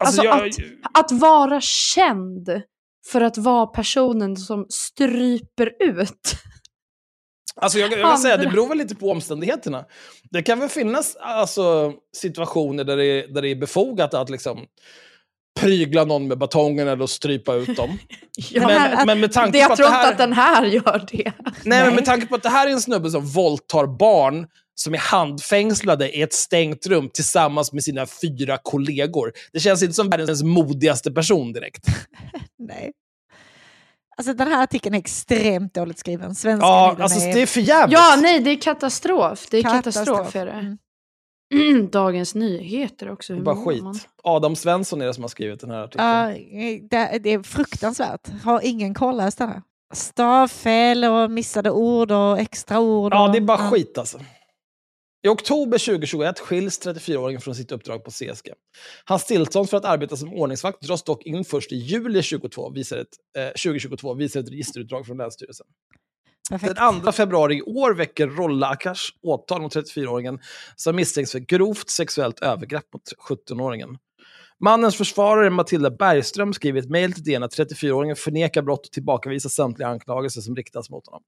Alltså, Alltså, jag, Att vara känd för att vara personen som stryper ut. Alltså jag, jag vill säga, det beror väl lite på omständigheterna. Det kan väl finnas alltså, situationer där det, är, där det är befogat att liksom prygla någon med batongen eller att strypa ut dem. <laughs> Ja, men, men med tanke det, på jag att tror det här... inte att den här gör det. Nej, men med tanke på att det här är en snubbe som våldtar barn som är handfängslade i ett stängt rum tillsammans med sina fyra kollegor. Det känns inte som världens modigaste person direkt. <laughs> Nej. Alltså den här artikeln är extremt dåligt skriven. Svenska Ja, alltså är det är för jävligt. Ja, nej, det är katastrof. Det är katastrof, är det. Mm. <clears throat> Dagens Nyheter också. Hur bara skit. man? Adam Svensson är det som har skrivit den här artikeln. Ja, det, det är fruktansvärt. Har ingen kollat det här? Stavfel och missade ord och extra ord. Ja, och, det är bara skit alltså. I oktober 2021 skiljs 34-åringen från sitt uppdrag på CSG. Hans tillstånd för att arbeta som ordningsvakt dras dock in först i juli 2022, visar ett, eh, 2022, visar ett registerutdrag från Länsstyrelsen. Perfekt. Den 2 februari i år väcker Rolla Akash åtal mot 34-åringen som misstänks för grovt sexuellt övergrepp mot 17-åringen. Mannens försvarare Matilda Bergström skriver i ett mejl till DN att 34-åringen förnekar brott och tillbakavisar samtliga anklagelser som riktas mot honom.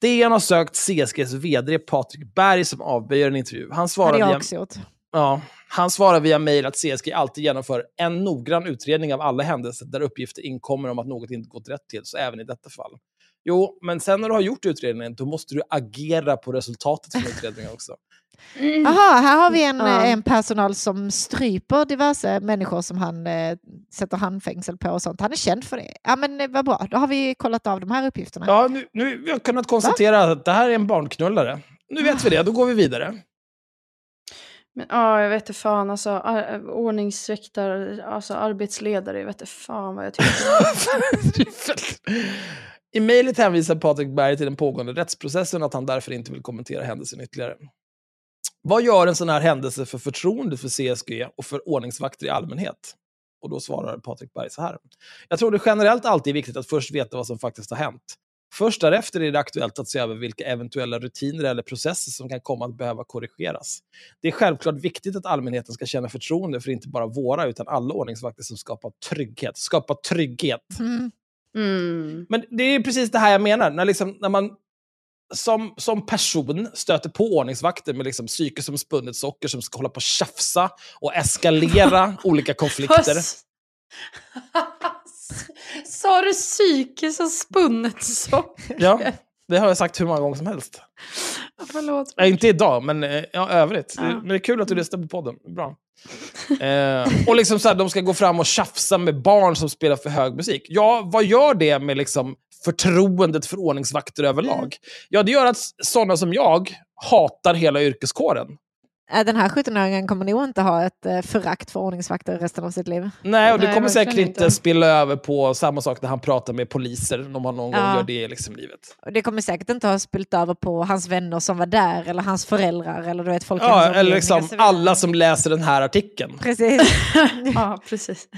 DN har sökt CSGs vd Patrik Berg som avböjer en intervju. Han svarar, via, också gjort. ja, han svarar via mejl att CSG alltid genomför en noggrann utredning av alla händelser där uppgifter inkommer om att något inte gått rätt till, så även i detta fall. Jo, men sen när du har gjort utredningen, då måste du agera på resultatet från utredningen också. Jaha, här har vi en, Ja. eh, en personal som stryper diverse människor som han eh, sätter handfängsel på och sånt. Han är känd för det. Ja men eh, vad bra, då har vi kollat av de här uppgifterna. Ja, nu, nu vi har kunnat konstatera att det här är en barnknullare. Nu vet vi det, då går vi vidare. Men ja, jag vet inte fan alltså. Ar- ordningsväktare, alltså arbetsledare, jag vet inte fan vad jag tycker. <laughs> <laughs> I mejlet hänvisar Patrik Berg till den pågående rättsprocessen och att han därför inte vill kommentera händelsen ytterligare. Vad gör en sån här händelse för förtroendet för CSG och för ordningsvakter i allmänhet? Och då svarar Patrik Berg så här. Jag tror det generellt alltid är viktigt att först veta vad som faktiskt har hänt. Först därefter är det aktuellt att se över vilka eventuella rutiner eller processer som kan komma att behöva korrigeras. Det är självklart viktigt att allmänheten ska känna förtroende för inte bara våra utan alla ordningsvakter som skapar trygghet. Skapar trygghet. Mm. Mm. Men det är precis det här jag menar. När, liksom, när man som, som person stöter på ordningsvakter med liksom psyke som spunnet socker som ska hålla på och tjafsa och eskalera <laughs> olika konflikter. <laughs> Sa du psyke som spunnet socker? Ja, det har jag sagt hur många gånger som helst. Förlåt. Ja, inte idag, men eh, ja, övrigt. Ja. Men det är kul att du lyssnar på podden. Bra. Eh, och liksom så här, de ska gå fram och tjafsa med barn som spelar för hög musik. Ja, vad gör det med liksom förtroendet för ordningsvakter överlag? Ja, det gör att sådana som jag hatar hela yrkeskåren. Äh, Den här 17-åringen kommer nog inte ha ett eh, förakt för ordningsvakter resten av sitt liv. Nej, och det Nej, kommer säkert inte spilla över på samma sak när han pratar med poliser, om han någon gång Ja. gör det i liksom livet. Och det kommer säkert inte ha spillt över på hans vänner som var där eller hans föräldrar eller du vet folk Ja, eller liksom och så vidare. alla som läser den här artikeln. Precis. <laughs> Ja, precis.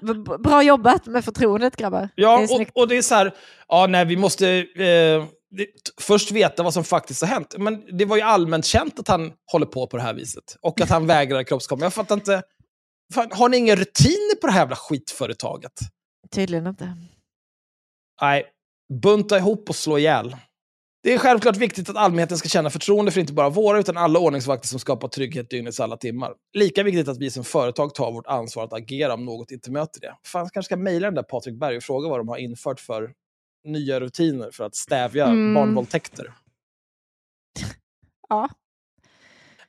<laughs> Bra jobbat med förtroendet grabbar. Ja, det och, och det är så här, ja, nej, vi måste eh, det, först veta vad som faktiskt har hänt. Men det var ju allmänt känt att han håller på på det här viset. Och att han vägrar kroppskomma. Jag fattar inte. Fan, har ni inga rutiner på det här jävla skitföretaget? Tydligen inte. Nej, bunta ihop och slå ihjäl. Det är självklart viktigt att allmänheten ska känna förtroende för inte bara våra, utan alla ordningsvakter som skapar trygghet dygnets alla timmar. Lika viktigt att vi som företag tar vårt ansvar att agera om något inte möter det. Fan, kanske ska mejla den där Patrik Berg och fråga vad de har infört för nya rutiner för att stävja Mm. barnvåldtäkter. Ja.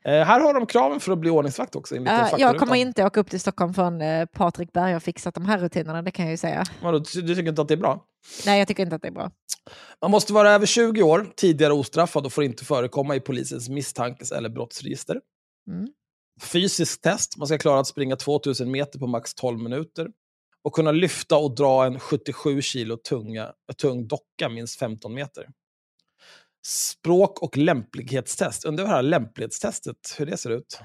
Eh, här har de kraven för att bli ordningsvakt också. Äh, jag kommer inte åka upp till Stockholm förrän eh, Patrik Berg har fixat de här rutinerna, det kan jag ju säga. Vadå, du du tycker inte att det är bra? Nej, jag tycker inte att det är bra. Man måste vara över 20 år, tidigare ostraffad och får inte förekomma i polisens misstankes eller brottsregister. Mm. Fysiskt test, man ska klara att springa 2000 meter på max 12 minuter. Och kunna lyfta och dra en 77 kilo tunga, tung docka minst 15 meter. Språk och lämplighetstest. Undrar hur det här lämplighetstestet, hur det ser ut.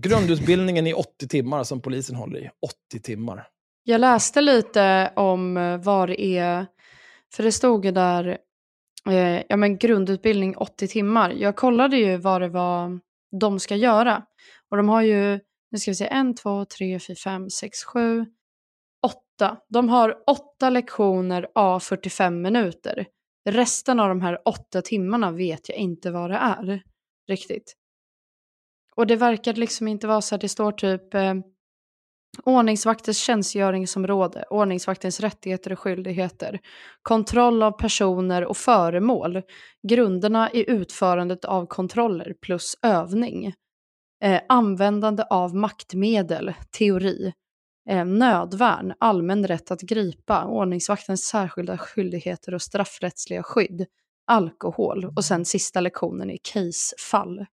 Grundutbildningen i 80 timmar som polisen håller i. 80 timmar. Jag läste lite om eh, vad det är, för det stod ju där, eh, ja men grundutbildning 80 timmar. Jag kollade ju vad det var de ska göra. Och de har ju, nu ska vi se, en, två, tre, fyra, fem, sex, sju, åtta. De har åtta lektioner a 45 minuter. Resten av de här åtta timmarna vet jag inte vad det är riktigt. Och det verkar liksom inte vara så att det står typ eh, ordningsvaktens tjänstgöringsområde, ordningsvaktens rättigheter och skyldigheter, kontroll av personer och föremål, grunderna i utförandet av kontroller plus övning, eh, användande av maktmedel, teori, eh, nödvärn, allmän rätt att gripa, ordningsvaktens särskilda skyldigheter och straffrättsliga skydd, alkohol och sen sista lektionen i casefall.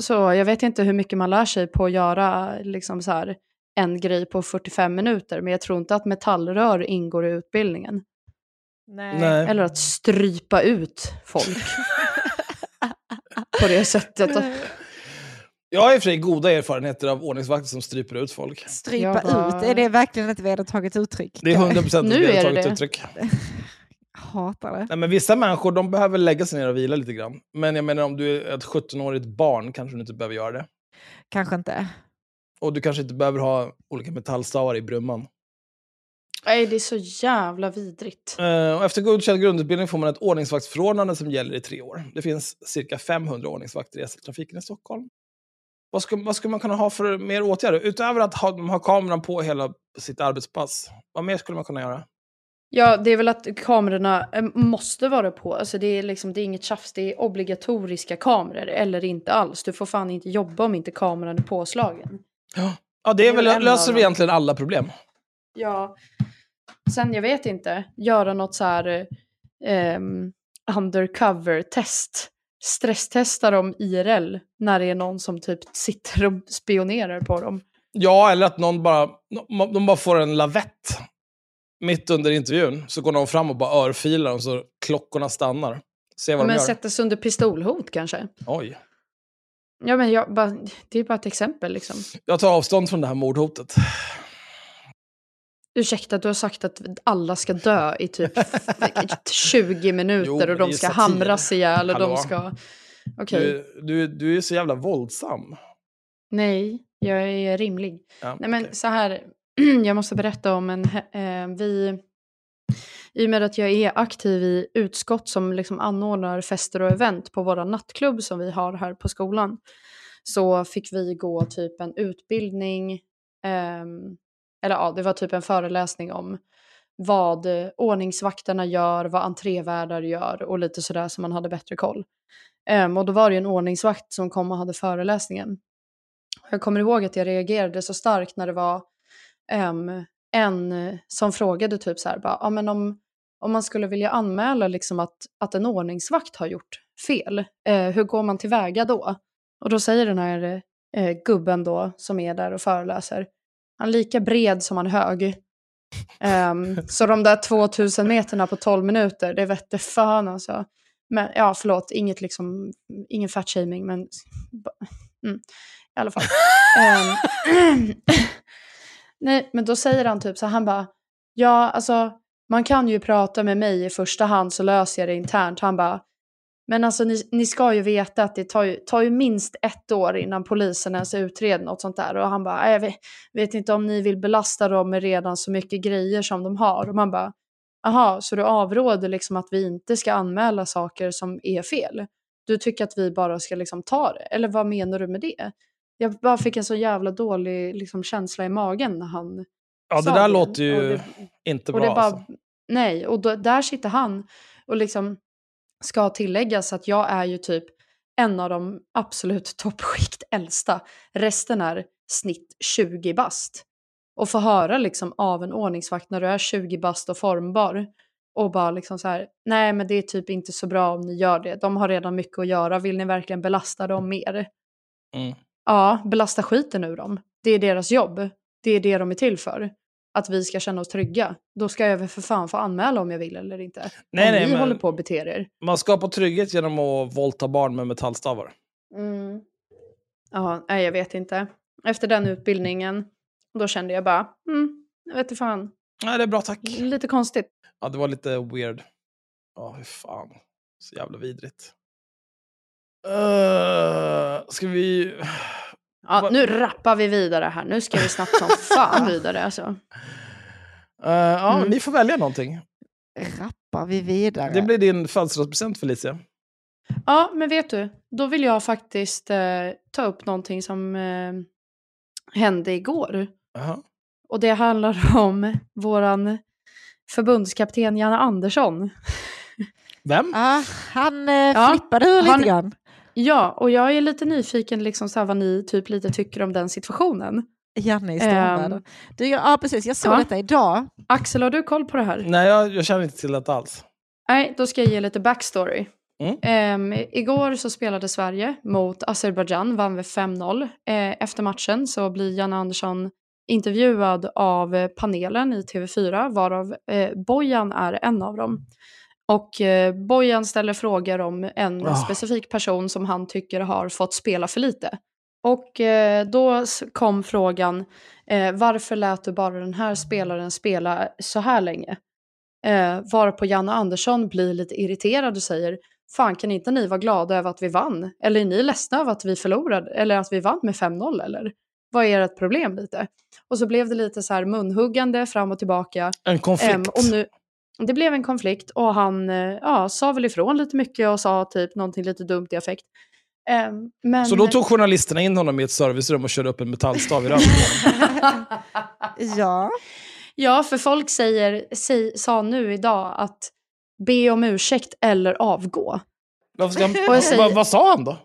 Så jag vet inte hur mycket man lär sig på att göra liksom så här, en grej på 45 minuter, men jag tror inte att metallrör ingår i utbildningen. Nej. Eller att strypa ut folk <laughs> på det sättet. Jag har i och för sig goda erfarenheter av ordningsvakter som stryper ut folk. Strypa bara- ut, är det verkligen ett vedertaget uttryck? Det är 100% ett Nu är det vedertaget det. uttryck. <laughs> Hatar det. Nej, men vissa människor de behöver lägga sig ner och vila lite grann. Men jag menar om du är ett 17-årigt barn kanske du inte behöver göra det. Kanske inte. Och du kanske inte behöver ha olika metallstavar i brumman. Nej, det är så jävla vidrigt. Och efter godkänd grundutbildning får man ett ordningsvaktsförordnande som gäller i tre år. Det finns cirka 500 ordningsvakter i SL-trafiken i Stockholm. Vad ska, vad ska man kunna ha för mer åtgärder? Utöver att ha, har kameran på hela sitt arbetspass. Vad mer skulle man kunna göra? Ja, det är väl att kamerorna eh, måste vara på. Alltså det är liksom, det är inget tjafs, det är obligatoriska kameror eller inte alls. Du får fan inte jobba om inte kameran är påslagen. Ja, det är Det är väl, en löser vi egentligen alla problem. Ja. Sen, jag vet inte, göra något så här ehm, undercover-test. Stresstesta dem IRL när det är någon som typ sitter och spionerar på dem. Ja, eller att någon bara, de bara får en lavett mitt under intervjun. Så går någon fram och bara örfilar dem så klockorna stannar. Se vad Men de gör. sätta sig under pistolhot kanske. Oj. Ja, men jag, bara, det är bara ett exempel liksom. Jag tar avstånd från det här mordhotet. Ursäkta, du har sagt att alla ska dö i typ <laughs> 20 minuter Jo, och de ska satir. hamras ihjäl och Hallå? de ska... Okej, Du, du, du är så jävla våldsam. nej, jag är rimlig. Ja, Nej men okej. så här, <clears throat> jag måste berätta om en, eh, vi, i och med att jag är aktiv i utskott som liksom anordnar fester och event på våra nattklubb som vi har här på skolan, så fick vi gå typ en utbildning, ehm, eller ja, det var typ en föreläsning om vad ordningsvakterna gör, vad entrévärdar gör och lite sådär så man hade bättre koll. Um, och då var det ju en ordningsvakt som kom och hade föreläsningen. Jag kommer ihåg att jag reagerade så starkt när det var um, en som frågade typ så här, bara, ah, men om, om man skulle vilja anmäla liksom att, att en ordningsvakt har gjort fel, eh, hur går man tillväga då? Och då säger den här eh, gubben då som är där och föreläser, han är lika bred som han är hög. Um, så de där 2000 meterna på 12 minuter, det vette fan alltså. Men ja, förlåt, inget liksom, ingen fatshaming, men mm, i alla fall. um, <clears throat> Nej, men då säger han typ så här, han bara, ja alltså man kan ju prata med mig i första hand så löser jag det internt. Han bara, men alltså ni, ni ska ju veta att det tar ju, tar ju minst ett år innan polisen ens utreder något sånt där. Och han bara, "Nej, jag vet, vet inte om ni vill belasta dem med redan så mycket grejer som de har. Och man bara, aha, så du avråder liksom att vi inte ska anmäla saker som är fel? Du tycker att vi bara ska liksom ta det? Eller vad menar du med det? Jag bara fick en så jävla dålig liksom, känsla i magen när han Ja, det sa där låter ju det, inte bra. det bara, alltså. Nej, och då, där sitter han och liksom ska tilläggas att jag är ju typ en av de absolut <laughs> toppskikt äldsta. Resten är snitt 20 bast. Och få höra liksom av en ordningsvakt när du är 20 bast och formbar och bara liksom så här, nej men det är typ inte så bra om ni gör det. De har redan mycket att göra, vill ni verkligen belasta dem mer? Mm. Ja, belasta skiten ur dem. Det är deras jobb. Det är det de är till för. Att vi ska känna oss trygga. Då ska jag väl för fan få anmäla om jag vill eller inte. Nej, om nej, ni håller på att bete er. Man skapar trygghet genom att våldta barn med metallstavar. Mm. Ja, nej jag vet inte. Efter den utbildningen, då kände jag bara, mm, jag vet inte fan. Nej, det är bra tack. Lite konstigt. Ja, det var lite weird. Ja, hur fan. Så jävla vidrigt. Uh, ska vi... Ja, nu rappar vi vidare här. Nu ska vi snabbt som <laughs> fan vidare alltså. Eh, ja, Mm. ni får välja någonting. Rappar vi vidare? Det blir din födelsedagspresent Felicia. Ja, men vet du, då vill jag faktiskt eh, ta upp någonting som eh, hände igår. Jaha. Och det handlar om våran förbundskapten Janne Andersson. Vem? Ja, han eh, Ja, flippade ur lite han- grann. Ja, och jag är lite nyfiken liksom så här, vad ni typ lite tycker om den situationen. Janne i Ehm, Stormväder. Du, ja, precis. Jag såg ja. detta idag. Axel, har du koll på det här? Nej, jag, jag känner inte till det alls. Nej, då ska jag ge lite backstory. Mm. Ehm, igår så spelade Sverige mot Azerbajdzjan, vann med 5-0. Eh, efter matchen så blir Janne Andersson intervjuad av eh, panelen i TV4, varav eh, Bojan är en av dem. Och eh, Bojan ställer frågor om en Ah. specifik person som han tycker har fått spela för lite. Och eh, då kom frågan, eh, varför lät du bara den här spelaren spela så här länge? Eh, varpå Janne Andersson blir lite irriterad och säger Fan kan inte ni vara glada över att vi vann? Eller är ni ledsna över att vi förlorade? Eller att vi vann med 5-0 eller? Vad är ert problem lite? Och så blev det lite så här munhuggande fram och tillbaka. En konflikt. Ehm, och nu, det blev en konflikt och han eh, ja, sa väl ifrån lite mycket och sa typ någonting lite dumt i affekt. Ehm, men... Så då tog journalisterna in honom i ett servicerum och körde upp en metallstav i röven. <laughs> Ja. Ja, för folk säger, säg, sa nu idag att be om ursäkt eller avgå. Varför ska han, Och jag säger- vad, vad sa han då?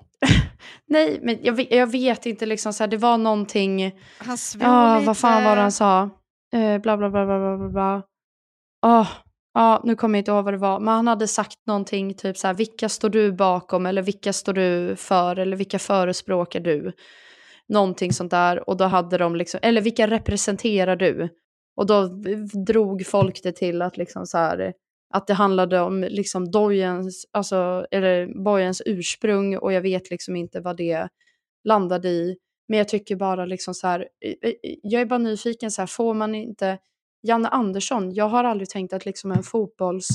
<laughs> Nej, men jag, vet- jag vet inte liksom så här, det var någonting, Han svor ja lite. vad fan var det han sa? Eh, bla bla bla bla bla bla bla. Ja, nu kommer jag inte ihåg vad det var, men han hade sagt någonting typ så här, vilka står du bakom eller vilka står du för eller vilka förespråkar du? Någonting sånt där och då hade de liksom, eller vilka representerar du? Och då drog folk det till att liksom så här, att det handlade om liksom Dojens, alltså, eller Bojens ursprung och jag vet liksom inte vad det landade i. Men jag tycker bara liksom så här, jag är bara nyfiken så här, får man inte, Janne Andersson, jag har aldrig tänkt att liksom en fotbolls...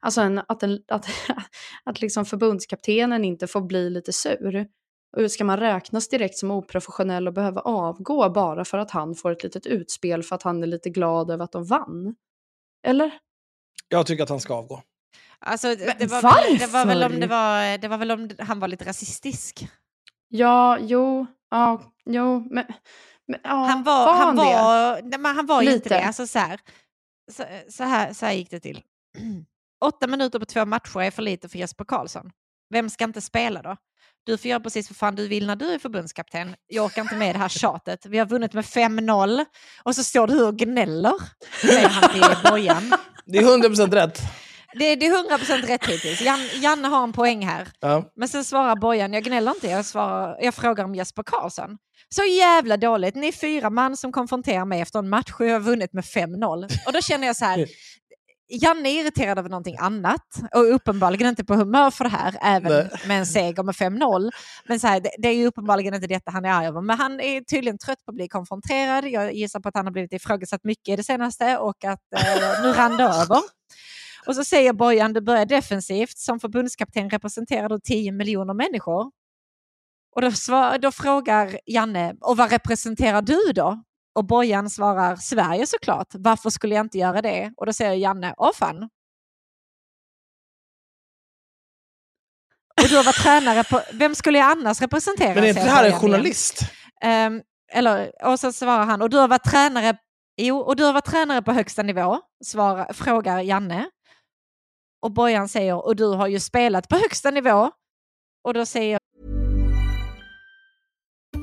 Alltså en, att, en, att, <laughs> att liksom förbundskaptenen inte får bli lite sur. Och ska man räknas direkt som oprofessionell och behöva avgå bara för att han får ett litet utspel för att han är lite glad över att de vann? Eller? Jag tycker att han ska avgå. Alltså, det, var väl, det, var varför? väl om det, var, det var väl om han var lite rasistisk. Ja, jo, ja, jo, men... men ja, han var, han det? var, nej, men han var inte Lite. det. Alltså, så, här, så, så, här, så här gick det till. <clears throat> Åtta minuter på två matcher är för lite för Jesper Karlsson. Vem ska inte spela då? Du får göra precis vad fan du vill när du är förbundskapten. Jag orkar inte med det här tjatet. Vi har vunnit med 5-0 och så står du och gnäller, säger han till Bojan. Det är 100% <laughs> rätt. Det, det är 100% rätt hittills. Jan, Janne har en poäng här. Ja. Men sen svarar Bojan, jag gnäller inte, jag, svarar, jag frågar om Jesper Karlsson. Så jävla dåligt, ni är fyra man som konfronterar mig efter en match och jag har vunnit med 5-0. Och då känner jag så här, <laughs> Janne är irriterad över någonting annat och uppenbarligen inte på humör för det här, även Nej. med en seger med 5-0. Men så här, det, det är ju uppenbarligen inte detta han är arg över. Men han är tydligen trött på att bli konfronterad. Jag gissar på att han har blivit ifrågasatt mycket i det senaste och att eh, nu rann det över. Och så säger Bojan, du börjar defensivt. Som förbundskapten representerar du 10 miljoner människor. Och då, svar, då frågar Janne, och vad representerar du då? Och Bojan svarar, Sverige såklart. Varför skulle jag inte göra det? Och då säger Janne, åh fan. Och du har varit tränare på, vem skulle jag annars representera? Men är inte det här en journalist? Ehm, eller, och så svarar han, och du har varit tränare, jo, och du har varit tränare på högsta nivå, svarar, frågar Janne. Och Bojan säger, och du har ju spelat på högsta nivå. Och då säger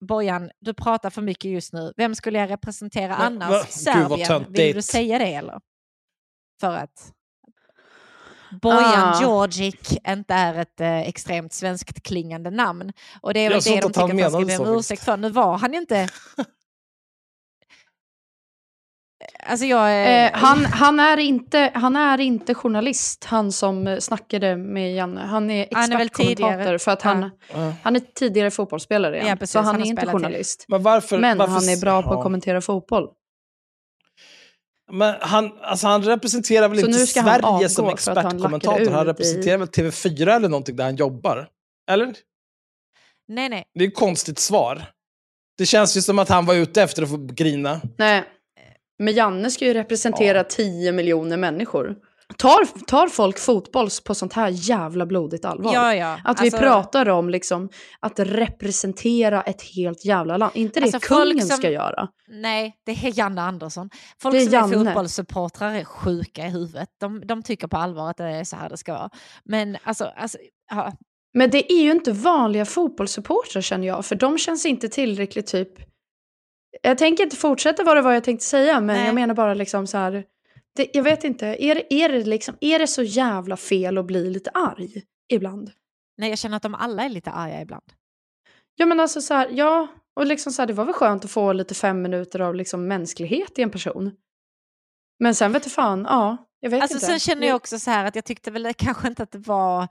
Bojan, du pratar för mycket just nu. Vem skulle jag representera Men, annars? va? Gud, Serbien. töntigt. Vill du säga det eller? För att Bojan Ah. Djordjic inte är ett eh, extremt svenskt klingande namn. Och det är väl det de tycker att man ska be så om ursäkt för. Nu var han inte... <laughs> Alltså jag... är- Eh, han, han, är inte, han är inte journalist, han som snackade med Janne. Han är Han expertkommentator för att han, Ja. han är tidigare fotbollsspelare igen. Ja, precis. så han, Han är inte journalist. Men varför? Men varför, han är bra på att kommentera fotboll. Men han, alltså han representerar väl Så inte han Sverige som han expertkommentator? Han ur representerar väl TV4 eller någonting där han jobbar? Eller? Nej, nej. Det är ett konstigt svar. Det känns ju som att han var ute efter att få grina. Nej. Men Janne ska ju representera 10 miljoner människor. Tar, tar folk fotboll på sånt här jävla blodigt allvar? Ja, ja. Att Alltså- vi pratar om liksom att representera ett helt jävla land. Inte det Alltså, kungen som- ska göra. Nej, det är Janne Andersson. Folk är som Janne. är fotbollssupportrar är sjuka i huvudet. De, de tycker på allvar att det är så här det ska vara. Men alltså, alltså ja. Men det är ju inte vanliga fotbollssupportrar känner jag, för de känns inte tillräckligt typ... Jag tänker inte fortsätta vad det var jag tänkte säga, men Nej. jag menar bara liksom så här... Det, jag vet inte, är, är, det liksom, är det så jävla fel att bli lite arg ibland? nej, jag känner att de alla är lite arga ibland. Ja men alltså så här, ja, och liksom så här, det var väl skönt att få lite fem minuter av liksom mänsklighet i en person. Men sen vet du fan, ja, jag vet Alltså, inte. sen känner jag också så här att jag tyckte väl kanske inte att det var...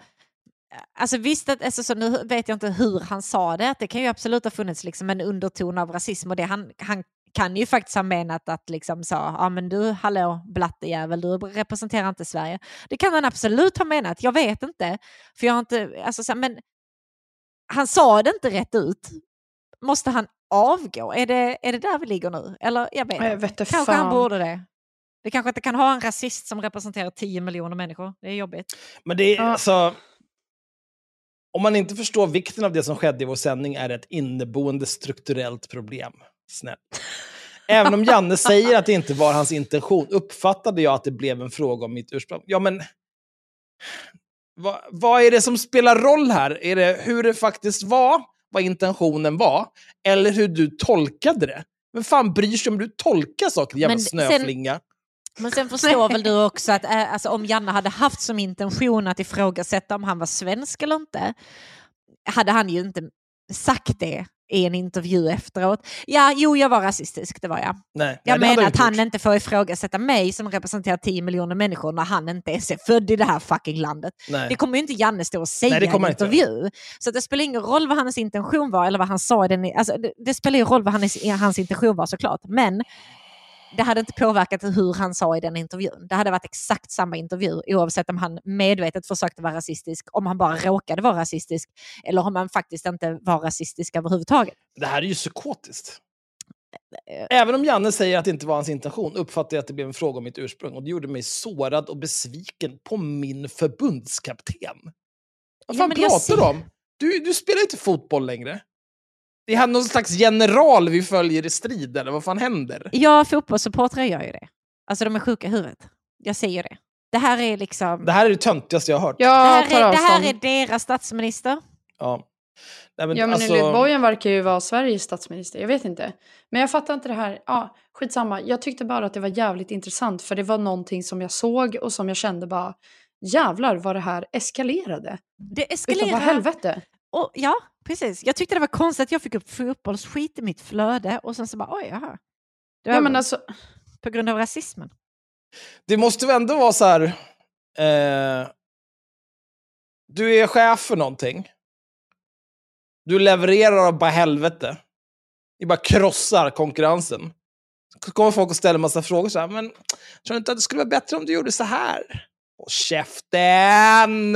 Alltså visst, att, alltså, så nu vet jag inte hur han sa det, att det kan ju absolut ha funnits liksom en underton av rasism och det han, han kan ju faktiskt ha menat att liksom sa, ja men du hallå blattejävel, du representerar inte Sverige. Det kan han absolut ha menat, jag vet inte. För jag har inte, alltså, så, men han sa det inte rätt ut. Måste han avgå? Är det, är det där vi ligger nu? Eller jag vet Jag vet inte Kanske han fan. borde det. Vi kanske inte kan ha en rasist som representerar 10 miljoner människor. Det är jobbigt. Men det är Ja. alltså... Om man inte förstår vikten av det som skedde i vår sändning är det ett inneboende strukturellt problem. Snällt. Även om Janne säger att det inte var hans intention uppfattade jag att det blev en fråga om mitt ursprung. Ja, men... Vad, vad är det som spelar roll här? Är det hur det faktiskt var, vad intentionen var, eller hur du tolkade det? Men fan bryr sig om du tolkar saker, jävla Men sen- snöflinga? Men sen <laughs> förstår väl du också att äh, alltså, om Janne hade haft som intention att ifrågasätta om han var svensk eller inte, hade han ju inte sagt det i en intervju efteråt. Ja, jo, jag var rasistisk, det var jag. Nej, Jag nej, menar att han gjort. inte får ifrågasätta mig som representerar 10 miljoner människor när han inte ens är född i det här fucking landet. Nej. Det kommer ju inte Janne stå och säga i en han inte intervju. Så det spelar ingen roll vad hans intention var eller vad han sa i den. Alltså, det, det spelar ju roll vad hans, hans intention var såklart. Men det hade inte påverkat hur han sa i den intervjun. Det hade varit exakt samma intervju oavsett om han medvetet försökte vara rasistisk, om han bara råkade vara rasistisk eller om han faktiskt inte var rasistisk överhuvudtaget. Det här är ju psykotiskt. Eh, Även om Janne säger att det inte var hans intention uppfattar jag att det blev en fråga om mitt ursprung och det gjorde mig sårad och besviken på min förbundskapten. Vad Ja, fan jag pratar ser- du om? Du, du spelar inte fotboll längre. Det är han någon slags general vi följer i strid, eller vad fan händer? Ja, fotbollssupportrar gör ju det. Alltså de är sjuka i huvudet. Jag säger det. Det här är liksom... Det här är det töntigaste jag har hört. det, Jag här är, det här är deras statsminister. Ja. Nej, men Ja men alltså- Bojen verkar ju vara Sveriges statsminister, jag vet inte. Men jag fattar inte det här, ja skitsamma. Jag tyckte bara att det var jävligt intressant för det var någonting som jag såg och som jag kände bara jävlar vad det här eskalerade. Det Utav eskalerar. vad helvete. Och, ja, precis. Jag tyckte det var konstigt att jag fick upp fotbollsskit i mitt flöde och sen så bara oj, jaha. Det Ja men alltså, på grund av rasismen. Det måste väl ändå vara så här... Eh, du är chef för någonting. Du levererar av bara helvete. Du bara krossar konkurrensen. Så kommer folk och ställer massa frågor så här, men tror du inte att det skulle vara bättre om du gjorde så här? Håll käften!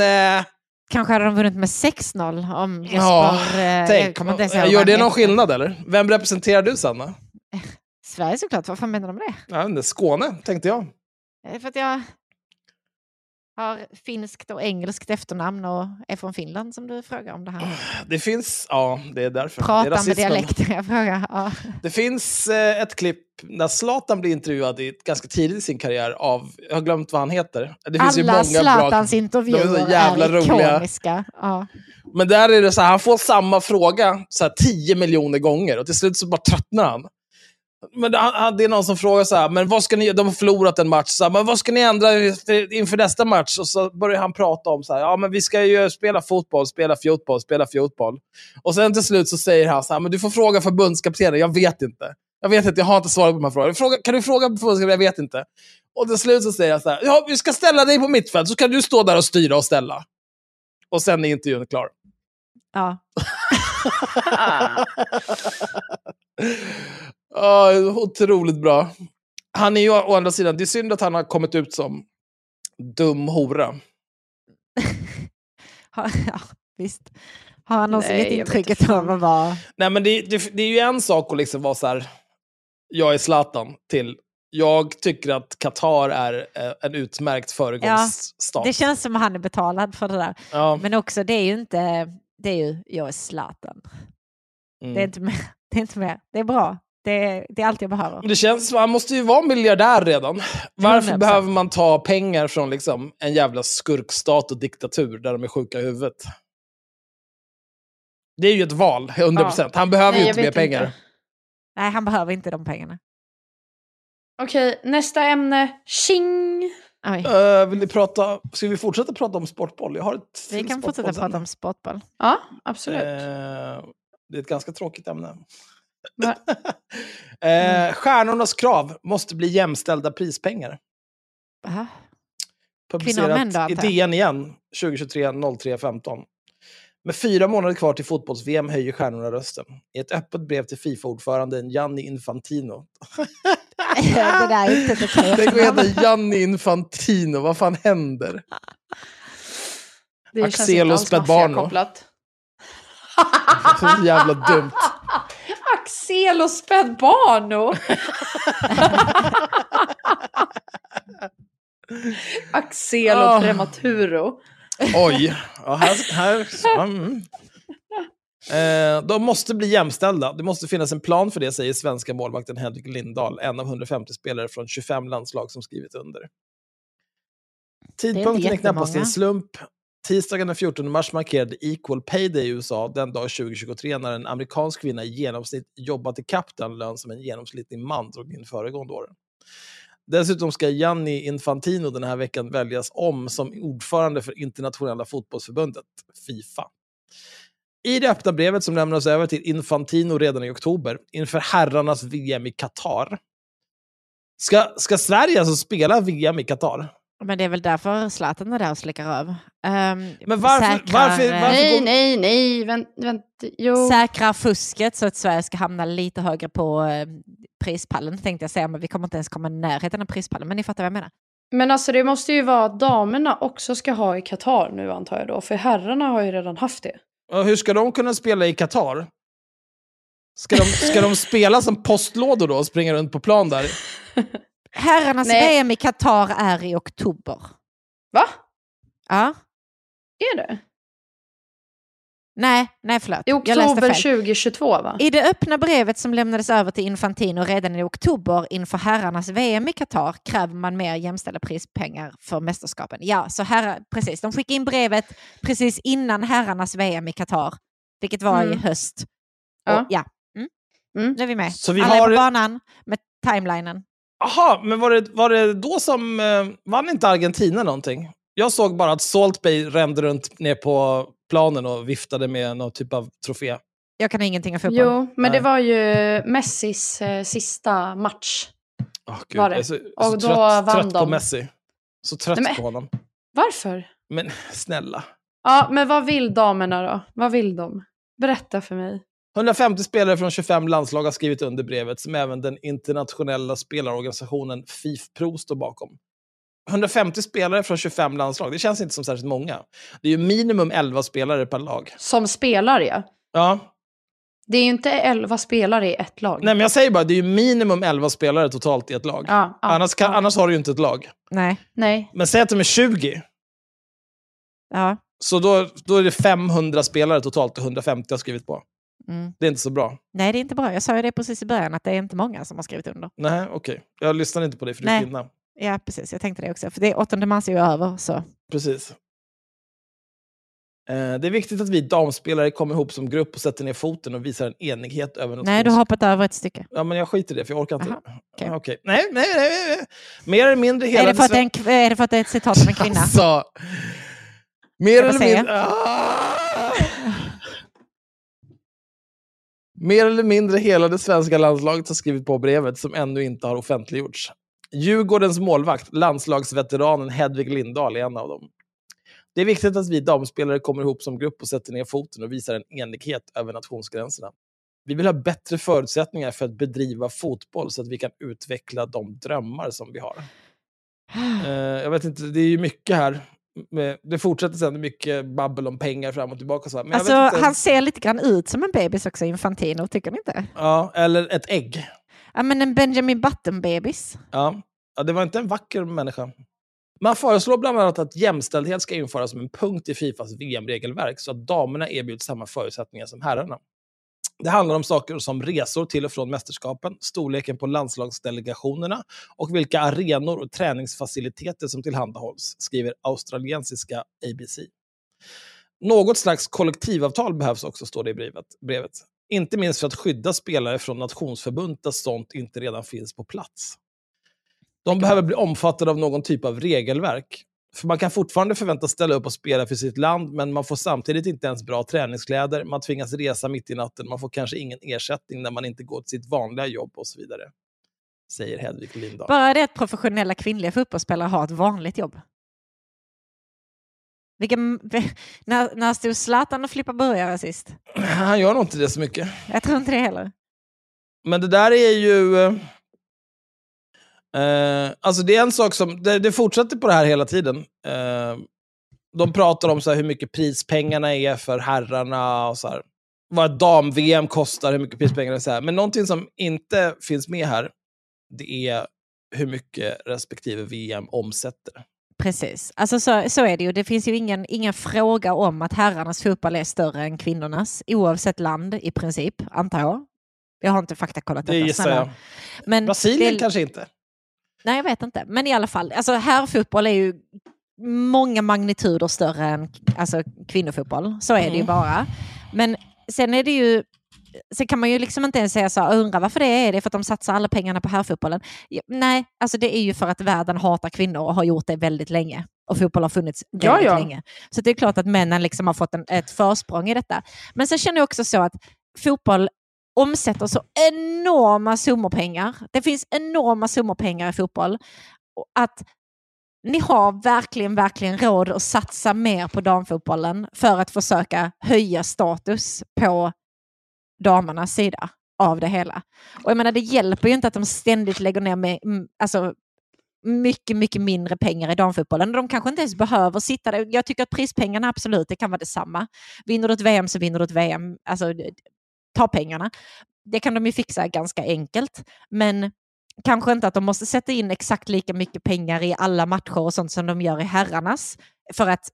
Kanske hade de vunnit med 6-0 om Jesper... Ja, eh, Tänk, inte ens gör det någon skillnad eller? Vem representerar du Sanna? <laughs> Sverige såklart, vad fan menar de med det? Inte, Skåne, tänkte jag. Eh, För att jag har finskt och engelskt efternamn och är från Finland som du frågar om det här. Det finns, ja, det är därför. det är med dialekter jag frågar. Ja. Det finns eh, ett klipp när Zlatan blir intervjuad i, ganska tidigt i sin karriär av, jag har glömt vad han heter. Det finns ju Alla många Zlatans bra, intervjuer de är så jävla är roliga. ikoniska. Ja. Men där är det så här, han får samma fråga så här, 10 miljoner gånger och till slut så bara tröttnar han. Men det, han- det är någon som frågar så här, men vad ska ni, de har förlorat en match, så här, men vad ska ni ändra för- inför nästa match? Och så börjar han prata om så här, ja men vi ska ju spela fotboll, spela fotboll, spela fotboll. Och sen till slut så säger han så här, men du får fråga förbundskaptenen, jag vet inte. Jag vet inte, jag har inte svarat på de här frågorna. Fråga, kan du fråga förbundskaptenen, jag vet inte. Och till slut så säger jag så här, ja vi ska ställa dig på mittfält, så kan du stå där och styra och ställa. Och sen är intervjun klar. Ja. <laughs> <laughs> <laughs> Ja, otroligt bra. Han är ju å andra sidan, det är synd att han har kommit ut som dum hora. <laughs> Ja, visst. Har han någonsin gett intrycket av att vara... Nej, men det, det, det är ju en sak att liksom vara så här, jag är Zlatan, till jag tycker att Qatar är eh, en utmärkt föregångsstat. Det känns som att han är betalad för det där. ja, Men också, det är ju inte... Det är ju, jag är Zlatan. mm. <laughs> Det är inte mer. Det är, inte mer. Det är bra. Det är, det är allt jag behöver. Det känns som han måste ju vara miljardär redan. Varför 100%. behöver man ta pengar från liksom en jävla skurkstat och diktatur där de är sjuka i huvudet? Det är ju ett val, 100%. Han behöver Nej, ju inte mer pengar. inte. Nej, han behöver inte de pengarna. Okej, nästa ämne. Tjing! Uh, vill ni prata, ska vi fortsätta prata om sportboll? Jag har ett Vi kan fortsätta prata om sportboll. Ja, absolut. Eh, det är ett ganska tråkigt ämne. <laughs> Eh, stjärnornas krav måste bli jämställda prispengar. Aha. Publicerat då, i? DN igen, 2023 03 15. Med fyra månader kvar till fotbolls-VM höjer stjärnorna rösten. I ett öppet brev till Fifa-ordföranden Gianni Infantino. <laughs> det där är inte ett <laughs> Tänk att heta Gianni Infantino, vad fan händer? Det känns inte alls jävla dumt. Axel och spädbarno! <laughs> Axel Ah. och Prematuro. Oj. Ja, här, här, mm. eh, de måste bli jämställda. Det måste finnas en plan för det, säger svenska målvakten Henrik Lindahl, en av 150 spelare från 25 landslag som skrivit under. Tidpunkten är knappast en slump. Tisdagen den 14 mars markerade Equal Pay Day i USA den dag 2023 när en amerikansk kvinna i genomsnitt jobbat ikapp den lön som en genomsnittlig man drog in föregående år. Dessutom ska Gianni Infantino den här veckan väljas om som ordförande för internationella fotbollsförbundet, Fifa. I det öppna brevet som lämnas över till Infantino redan i oktober inför herrarnas VM i Qatar. Ska, ska Sverige alltså spela VM i Qatar? Men det är väl därför Zlatan är där och slickar röv. Um, Men varför- säkrar, varför- varför- Nej, går- nej, nej, vänt, vänt, jo. säkrar fusket så att Sverige ska hamna lite högre på eh, prispallen tänkte jag säga, men vi kommer inte ens komma i närheten av prispallen. Men ni fattar vad jag menar. Men alltså det måste ju vara att damerna också ska ha i Qatar nu antar jag då. För herrarna har ju redan haft det. Och hur ska de kunna spela i Qatar? Ska de, ska de spela som postlådor då och springa runt på plan där? Herrarnas Nej. VM i Qatar är i oktober. Va? Ja. Är det? Nej, nej förlåt. I oktober fel. 2022 va? I det öppna brevet som lämnades över till Infantino redan i oktober inför herrarnas VM i Qatar kräver man mer jämställda prispengar för mästerskapen. Ja, så herrar, precis. De skickade in brevet precis innan herrarnas VM i Qatar, vilket var i Mm. höst. Ja. Och, ja. Mm. Mm. Nu är vi med. Så vi Alla har- är på banan med timelinen. Aha, men var det, var det då som... Eh, vann inte Argentina någonting? Jag såg bara att Salt Bay rände runt ner på planen och viftade med någon typ av trofé. Jag kan ingenting om fotboll. Jo, men det var ju Messis eh, sista match. Oh, Gud, Var det? Jag är så, är så Och då trött, vann trött på de. Messi. Så trött Nej, men- på honom. Varför? Men snälla. Ja, men vad vill damerna då? Vad vill de? Berätta för mig. 150 spelare från 25 landslag har skrivit under brevet som även den internationella spelarorganisationen FIFPro står bakom. 150 spelare från 25 landslag, det känns inte som särskilt många. Det är ju minimum 11 spelare per lag. Som spelare ja. Ja, Det är ju inte elva spelare i ett lag. Nej, men jag säger bara, det är ju minimum 11 spelare totalt i ett lag. Ja, ja, annars, kan, ja. annars har du ju inte ett lag. Nej. Nej. Men säg att de är 20, Ja. så då, då är det 500 spelare totalt och 150 har skrivit på. Mm. Det är inte så bra. Nej, det är inte bra. Jag sa ju det precis i början, att det är inte många som har skrivit under. Nej, okej. Jag lyssnar inte på dig för du är Nej. kvinna. Ja, precis. Jag tänkte det också. För det är 8 mars är ju över, så. Precis. Eh, det är viktigt att vi damspelare kommer ihop som grupp och sätter ner foten och visar en enighet över något Nej, du har hoppat över ett stycke. Ja, men jag skiter i det, för jag orkar inte. Jaha, okej. Ja, okej. Nej, nej, nej, nej. Mer eller mindre hela... Är det, för att det är, en, är det för att det är ett citat av en kvinna? Alltså, mer eller mindre... Ah! Mer eller mindre hela det svenska landslaget har skrivit på brevet som ännu inte har offentliggjorts. Djurgårdens målvakt, landslagsveteranen Hedvig Lindahl, är en av dem. Det är viktigt att vi damspelare kommer ihop som grupp och sätter ner foten och visar en enighet över nationsgränserna. Vi vill ha bättre förutsättningar för att bedriva fotboll så att vi kan utveckla de drömmar som vi har. <sighs> Eh, jag vet inte, det är ju mycket här. Med- Det fortsätter sen mycket babbel om pengar fram och tillbaka. Så Alltså, han ser lite grann ut som en bebis också, Infantino, tycker ni inte? ja, eller ett ägg. Ja, men en Benjamin Button-bebis. Ja. ja, det var inte en vacker människa. Man föreslår bland annat att jämställdhet ska införas som en punkt i Fifas VM-regelverk så att damerna erbjuds samma förutsättningar som herrarna. Det handlar om saker som resor till och från mästerskapen, storleken på landslagsdelegationerna och vilka arenor och träningsfaciliteter som tillhandahålls, skriver australiensiska ABC. Något slags kollektivavtal behövs också, står det i brevet. brevet. Inte minst för att skydda spelare från nationsförbund där sånt inte redan finns på plats. De behöver bli omfattade av någon typ av regelverk. För man kan fortfarande förväntas ställa upp och spela för sitt land, men man får samtidigt inte ens bra träningskläder, man tvingas resa mitt i natten, man får kanske ingen ersättning när man inte går till sitt vanliga jobb och så vidare. Säger Hedvig Lindahl. Bara det att professionella kvinnliga fotbollsspelare har ett vanligt jobb. Vilken, <laughs> när, när stod Zlatan och flippade burgare sist? Han gör nog inte det så mycket. Jag tror inte det heller. Men det där är ju... eh, Eh, alltså det är en sak som... Det, det fortsätter på det här hela tiden. Eh, de pratar om så här hur mycket prispengarna är för herrarna och så här. Vad dam-VM kostar, hur mycket prispengarna är. Så här. Men någonting som inte finns med här, det är hur mycket respektive VM omsätter. Precis, alltså så, så är det ju. Det finns ju ingen, ingen fråga om att herrarnas fotboll är större än kvinnornas, oavsett land i princip, antar jag. Jag har inte faktakollat Det detta. gissar snälla. jag. Men Brasilien det- kanske inte. Nej, jag vet inte. Men i alla fall, alltså herrfotboll är ju många magnituder större än alltså, kvinnofotboll. Så är det ju Mm. bara. Men sen är det ju Sen kan man ju liksom inte ens säga så här, undra varför det är det, för att de satsar alla pengarna på herrfotbollen. Nej, alltså det är ju för att världen hatar kvinnor och har gjort det väldigt länge. Och fotboll har funnits väldigt Ja, ja. länge. Så det är klart att männen liksom har fått en, ett försprång i detta. Men sen känner jag också så att fotboll omsätter så enorma summor pengar. Det finns enorma summor pengar i fotboll. Att ni har verkligen, verkligen råd att satsa mer på damfotbollen för att försöka höja status på damernas sida av det hela. Och jag menar, det hjälper ju inte att de ständigt lägger ner med, alltså, mycket, mycket mindre pengar i damfotbollen. De kanske inte ens behöver sitta där. Jag tycker att prispengarna absolut, det kan vara detsamma. Vinner du ett VM så vinner du ett VM. Alltså, ta pengarna. Det kan de ju fixa ganska enkelt. Men kanske inte att de måste sätta in exakt lika mycket pengar i alla matcher och sånt som de gör i herrarnas. För att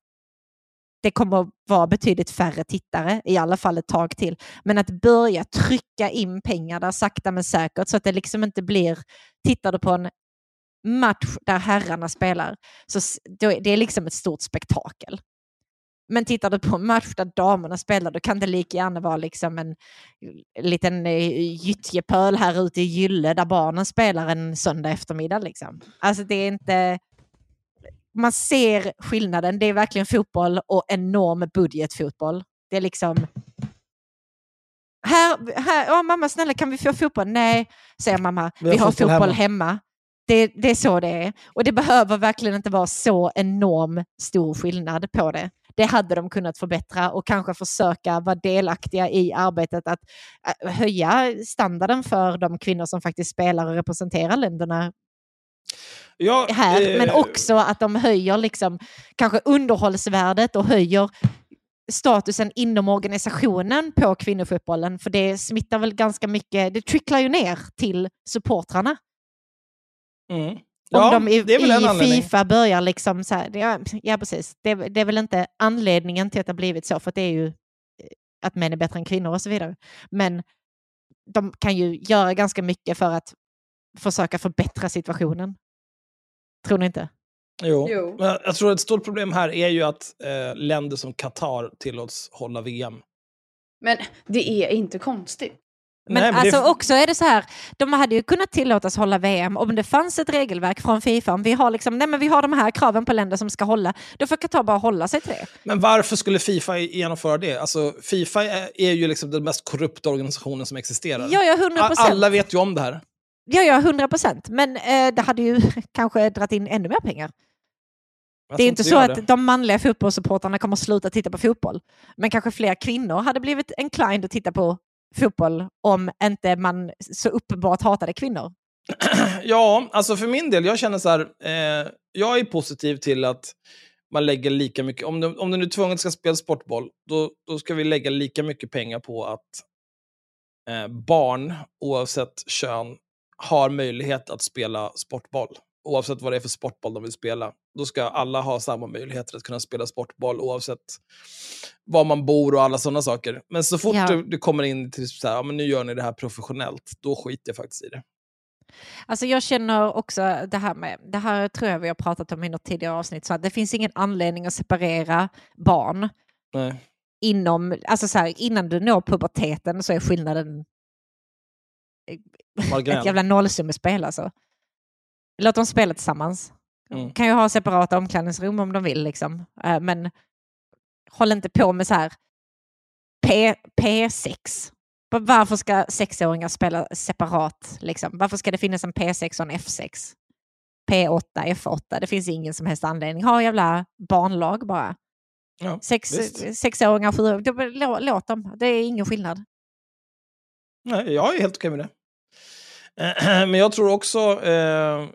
det kommer att vara betydligt färre tittare, i alla fall ett tag till. Men att börja trycka in pengar där sakta men säkert så att det liksom inte blir, tittar du på en match där herrarna spelar, så det är liksom ett stort spektakel. Men tittar du på en match där damerna spelar, då kan det lika gärna vara liksom en liten eh, gyttjepöl här ute i Gylle där barnen spelar en söndag eftermiddag. Liksom. Alltså det är inte... Man ser skillnaden. Det är verkligen fotboll och enorm budgetfotboll. Det är liksom... Här, här, ja, mamma snälla kan vi få fotboll? Nej, säger mamma. Vi har, fotboll, hemma. Det, det är så det är. Och det behöver verkligen inte vara så enorm stor skillnad på det. Det hade de kunnat förbättra och kanske försöka vara delaktiga i arbetet att äh, höja standarden för de kvinnor som faktiskt spelar och representerar länderna Ja, här. eh, Men också att de höjer liksom, kanske underhållsvärdet och höjer statusen inom organisationen på kvinnofotbollen. För det smittar väl ganska mycket, det tricklar ju ner till supportrarna. Mm. Om Ja, de i, i. Fifa börjar liksom så här, ja, ja precis, det, det är väl inte anledningen till att det har blivit så, för det är ju eh, att män är bättre än kvinnor och så vidare. Men de kan ju göra ganska mycket för att försöka förbättra situationen. Tror ni inte? Jo. Jo. Men jag tror att ett stort problem här är ju att eh, länder som Qatar tillåts hålla VM. Men det är inte konstigt. Men, Nej, men alltså det, också är det så här, de hade ju kunnat tillåtas hålla VM om det fanns ett regelverk från Fifa. Om vi har, liksom, nej men vi har de här kraven på länder som ska hålla, då får Qatar bara hålla sig till det. Men varför skulle Fifa genomföra det? Alltså, Fifa är, är ju liksom den mest korrupta organisationen som existerar. Ja, ja, 100 A- procent. Alla vet ju om det här. Ja, ja, 100 procent. Men eh, det hade ju <laughs> kanske dragit in ännu mer pengar. Jag det är inte så att det. de manliga fotbollssupportrarna kommer att sluta titta på fotboll. Men kanske fler kvinnor hade blivit inclined att titta på fotboll om inte man så uppenbart hatade kvinnor. <clears throat> Ja, alltså för min del, jag känner så här, eh, jag är positiv till att man lägger lika mycket, om du, om du nu är tvungen ska spela sportboll, då, då ska vi lägga lika mycket pengar på att eh, barn, oavsett kön, har möjlighet att spela sportboll. Oavsett vad det är för sportboll de vill spela. Då ska alla ha samma möjligheter att kunna spela sportboll oavsett var man bor och alla sådana saker. Men så fort Ja. du, du kommer in till så här, ja, men nu gör ni det här professionellt, då skiter jag faktiskt i det. Alltså jag känner också det här med, det här tror jag vi har pratat om i något tidigare avsnitt, så att det finns ingen anledning att separera barn Nej. inom, alltså så här, innan du når puberteten så är skillnaden <laughs> ett jävla nollsummespel alltså. Låt dem spela tillsammans. Mm. Kan ju ha separata omklädningsrum om de vill liksom. Eh, Men håll inte på med så här P, P6. Va- Varför ska sexåringar spela separat? Liksom? Varför ska det finnas en P6 och en F6? P8, F8. Det finns ingen som helst anledning. Ha jävla barnlag bara. Ja, Sex, visst. sexåringar, sjuåringar. Lå- Låt dem. Det är ingen skillnad. Nej, jag är helt okej med det. <clears throat> Men jag tror också, eh,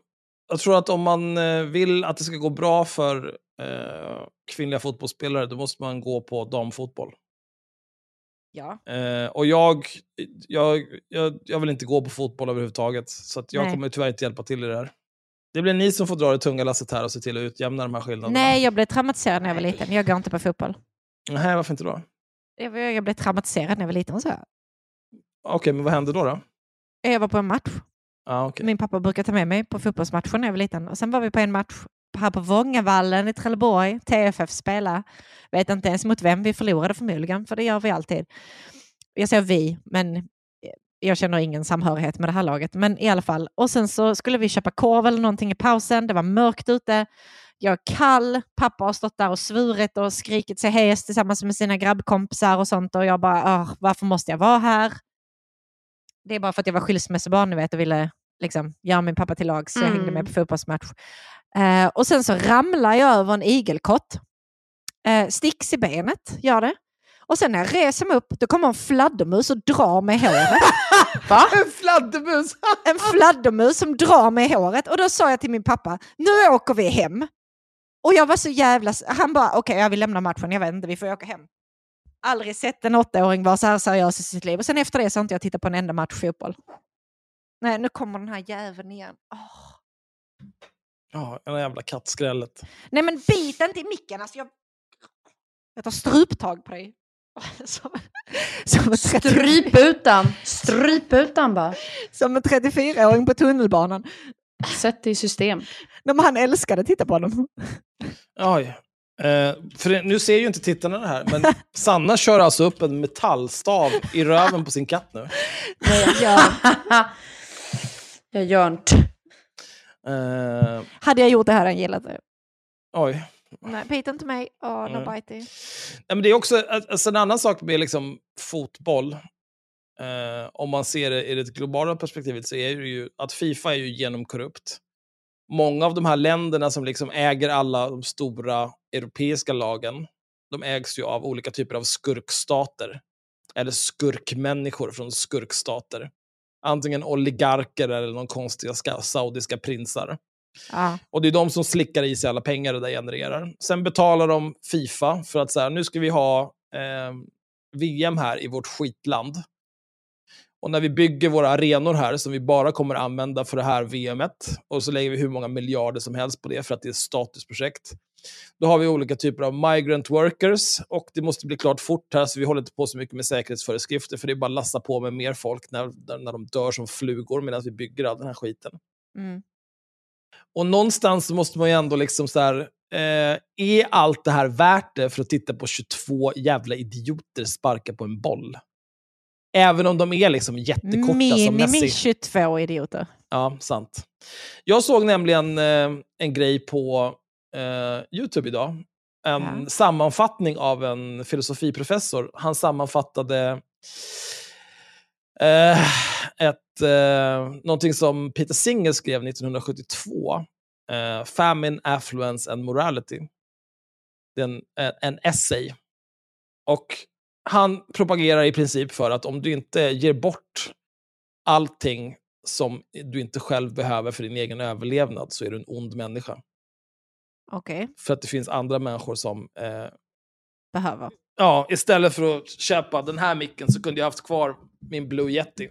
jag tror att om man eh, vill att det ska gå bra för eh, kvinnliga fotbollsspelare, då måste man gå på damfotboll. Ja. Eh, och jag, jag, jag, jag vill inte gå på fotboll överhuvudtaget, så att jag Nej. kommer tyvärr inte hjälpa till i det här. Det blir ni som får dra det tunga lasset här och se till att utjämna de här skillnaderna. Nej, jag blev traumatiserad när jag var liten. Jag går inte på fotboll. Nej, varför inte då? Jag, jag blev traumatiserad när jag var liten. Så. Okej, men vad hände då? då? Jag var på en match. Ah, okay. Min pappa brukade ta med mig på fotbollsmatcher när jag var liten. Och sen var vi på en match här på Vångavallen i Trelleborg. TFF spela. Vet inte ens mot vem. Vi förlorade förmodligen, för det gör vi alltid. Jag säger vi, men jag känner ingen samhörighet med det här laget. Men i alla fall. Och sen så skulle vi köpa korv eller någonting i pausen. Det var mörkt ute. Jag är kall. Pappa har stått där och svurit och skrikit sig hes tillsammans med sina grabbkompisar och sånt. Och jag bara, varför måste jag vara här? Det är bara för att jag var skilsmässobarn vet, och ville liksom, göra min pappa till lag så jag Mm. hängde med på fotbollsmatch. Eh, och sen så ramlar jag över en igelkott. Eh, sticks i benet, gör det. Och sen när jag reser mig upp, då kommer en fladdermus och drar mig i håret. <laughs> En fladdermus! <laughs> En fladdermus som drar mig i håret. Och då sa jag till min pappa, nu åker vi hem. Och jag var så jävla... Han bara, okej jag vill lämna matchen, jag vet inte, vi får åka hem. Aldrig sett en åttaåring vara så här seriös i sitt liv. Och sen efter det så har inte jag tittat på en enda match fotboll. Nej, nu kommer den här jäveln igen. Åh. Ja, den jävla kattskrället. Nej men bit inte i micken, alltså jag... Jag tar struptag på dig. <laughs> Som, som, en 30 Stryputan! Stryputan bara. som en 34-åring på tunnelbanan. Sätt det i system. Nej, men han älskade att titta på honom. Oj. Eh, för nu ser ju inte tittarna det här, men <laughs> Sanna kör alltså upp en metallstav i röven på sin katt nu. Nej, jag, <laughs> Jag gör inte. Eh, hade jag gjort det här han gillat det. oj. Nej, bita inte mig. Åh, no Nej. bitey. Nej, men det är också alltså, en annan sak med liksom, fotboll. Eh, om man ser det i det globala perspektivet så är det ju att Fifa är ju genomkorrupt. Många av de här länderna som liksom äger alla de stora europeiska lagen, de ägs ju av olika typer av skurkstater. Eller skurkmänniskor från skurkstater. Antingen oligarker eller någon konstiga ska, saudiska prinsar. Ja. Och det är de som slickar i sig alla pengar det där genererar. Sen betalar de Fifa för att så här, nu ska vi ha eh, VM här i vårt skitland. Och när vi bygger våra arenor här som vi bara kommer använda för det här VMet och så lägger vi hur många miljarder som helst på det för att det är ett statusprojekt. Då har vi olika typer av migrant workers och det måste bli klart fort här så vi håller inte på så mycket med säkerhetsföreskrifter för det är bara att lassa på med mer folk när, när de dör som flugor medan vi bygger all den här skiten. Mm. Och någonstans måste man ju ändå liksom så här, eh, är allt det här värt det för att titta på 22 jävla idioter sparka på en boll? Även om de är liksom jättekorta som Minimi Messi. 22 idioter. Ja, sant. Jag såg nämligen eh, en grej på eh, YouTube idag. En Ja. sammanfattning av en filosofiprofessor. Han sammanfattade eh, ett, eh, någonting som Peter Singer skrev 1972. Eh, Famine, Affluence and Morality. Det är en, en, essay. Och han propagerar i princip för att om du inte ger bort allting som du inte själv behöver för din egen överlevnad så är du en ond människa. Okej, För att det finns andra människor som... Eh, behöver. ja, istället för att köpa den här micken så kunde jag haft kvar min Blue Yeti.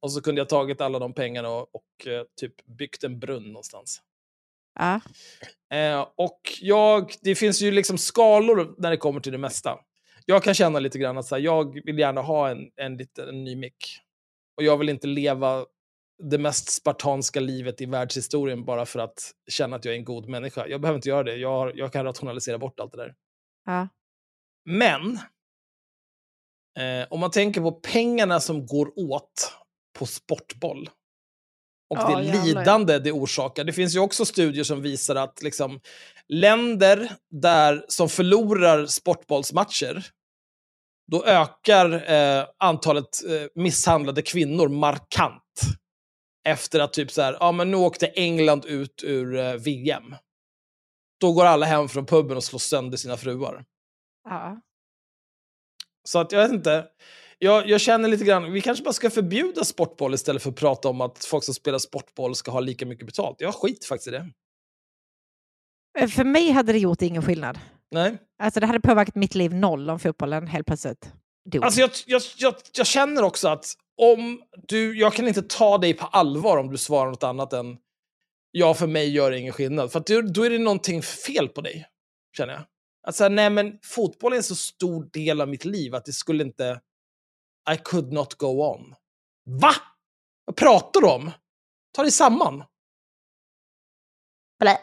Och så kunde jag tagit alla de pengarna och, och eh, typ byggt en brunn någonstans. Ja. Eh, och jag, det finns ju liksom skalor när det kommer till det mesta. Jag kan känna lite grann att så här, jag vill gärna ha en, en, liten, en ny mick. Och jag vill inte leva det mest spartanska livet i världshistorien bara för att känna att jag är en god människa. Jag behöver inte göra det. Jag, har, jag kan rationalisera bort allt det där. Ja. Men, eh, om man tänker på pengarna som går åt på sportboll och Ja, det jävlar, lidande det orsakar. Det finns ju också studier som visar att liksom, länder där, som förlorar sportbollsmatcher, då ökar eh, antalet eh, misshandlade kvinnor markant. Efter att typ så här, ja men nu åkte England ut ur eh, VM. Då går alla hem från puben och slår sönder sina fruar. Ja. Så att jag vet inte. Jag, jag känner lite grann, vi kanske bara ska förbjuda sportboll istället för att prata om att folk som spelar sportboll ska ha lika mycket betalt. Jag skit faktiskt i det. Eh, För mig hade det gjort ingen skillnad. Nej. Alltså det hade påverkat mitt liv noll om fotbollen helt plötsligt dog. Alltså jag, jag, jag, jag känner också att om du, jag kan inte ta dig på allvar om du svarar något annat än ja, för mig gör det ingen skillnad. För att då, då är det någonting fel på dig, känner jag. Att säga, nej men fotboll är en så stor del av mitt liv att det skulle inte... I could not go on. Va? Vad pratar du om? Ta dig samman. Blä.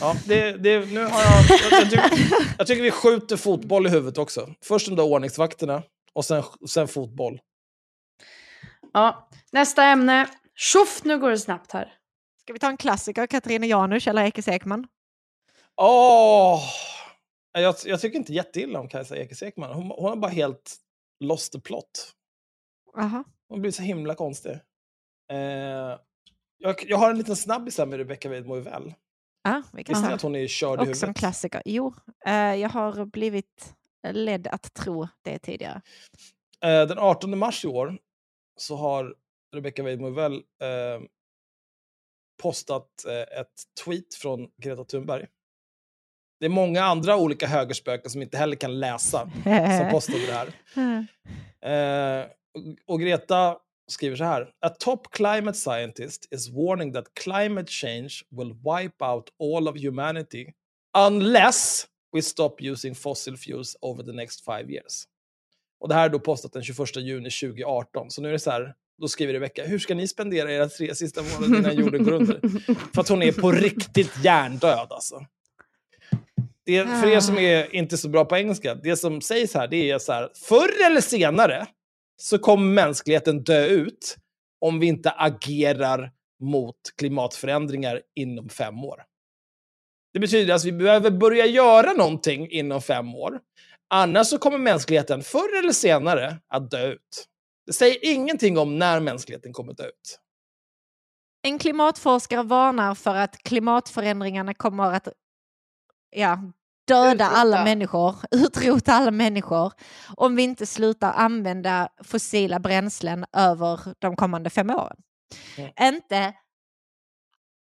Ja, det, det, nu har jag, jag, jag, tycker, jag tycker vi skjuter fotboll i huvudet också. Först de där ordningsvakterna och sen, sen fotboll. Ja, nästa ämne. Tjoff, nu går det snabbt här. Ska vi ta en klassiker, Katarina Janouch eller Ekis Ekman? Åh! Jag, jag tycker inte jätteilla om Kajsa Ekis Ekman. Hon, hon har bara helt lost the plot. Aha. Hon blir så himla konstig. Eh, jag, jag har en liten snabbis här med Rebecca Weidmo väl. Ja, vi kan att hon är körd i Också en huvudet? klassiker. Jo, eh, jag har blivit ledd att tro det tidigare. Eh, den 18 mars i år så har Rebecca Weidmo väl eh, postat eh, ett tweet från Greta Thunberg. Det är många andra olika högerspöken som inte heller kan läsa som <laughs> postade det här. Eh, och Greta skriver så här. A top climate scientist is warning that climate change will wipe out all of humanity unless we stop using fossil fuels over the next five years. Och det här är då postat den 21 juni 2018. Så nu är det så här, då skriver Rebecka, hur ska ni spendera era tre sista månader innan jorden går under? För att hon är på riktigt hjärndöd alltså. Det, för er som är inte så bra på engelska, det som sägs här, det är så här, förr eller senare så kommer mänskligheten dö ut om vi inte agerar mot klimatförändringar inom fem år. Det betyder att vi behöver börja göra någonting inom fem år. Annars så kommer mänskligheten förr eller senare att dö ut. Det säger ingenting om när mänskligheten kommer att dö ut. En klimatforskare varnar för att klimatförändringarna kommer att ja, döda Utrota. alla människor, <laughs> utrota alla människor om vi inte slutar använda fossila bränslen över de kommande fem åren. Mm. Inte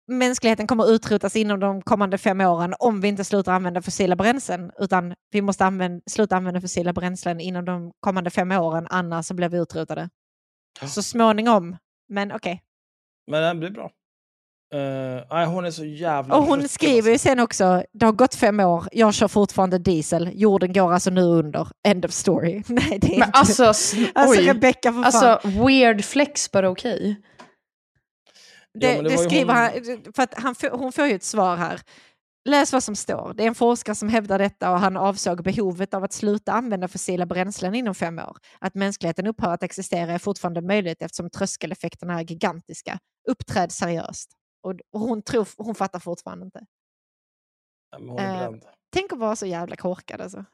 mänskligheten kommer utrotas inom de kommande fem åren om vi inte slutar använda fossila bränslen, utan vi måste använda, sluta använda fossila bränslen inom de kommande fem åren, annars så blir vi utrotade. Så småningom, men okej. Men det blir bra. Uh, nej, hon är så jävla Och hon skriver ju alltså. sen också, det har gått fem år, jag kör fortfarande diesel, jorden går alltså nu under, end of story. <laughs> Nej, det är Men inte... alltså, alltså. Rebecca, för fan. Alltså, weird flex, but okej. det, Ja, det det skriver hon- han, för att han, får- hon får ju ett svar här. Läs vad som står. Det är en forskare som hävdar detta och han avsåg behovet av att sluta använda fossila bränslen inom fem år. Att mänskligheten upphör att existera är fortfarande möjligt eftersom tröskeleffekterna är gigantiska. Uppträd seriöst. Och, och hon, tror, hon fattar fortfarande inte. Eh. Tänk att vara så jävla korkad alltså.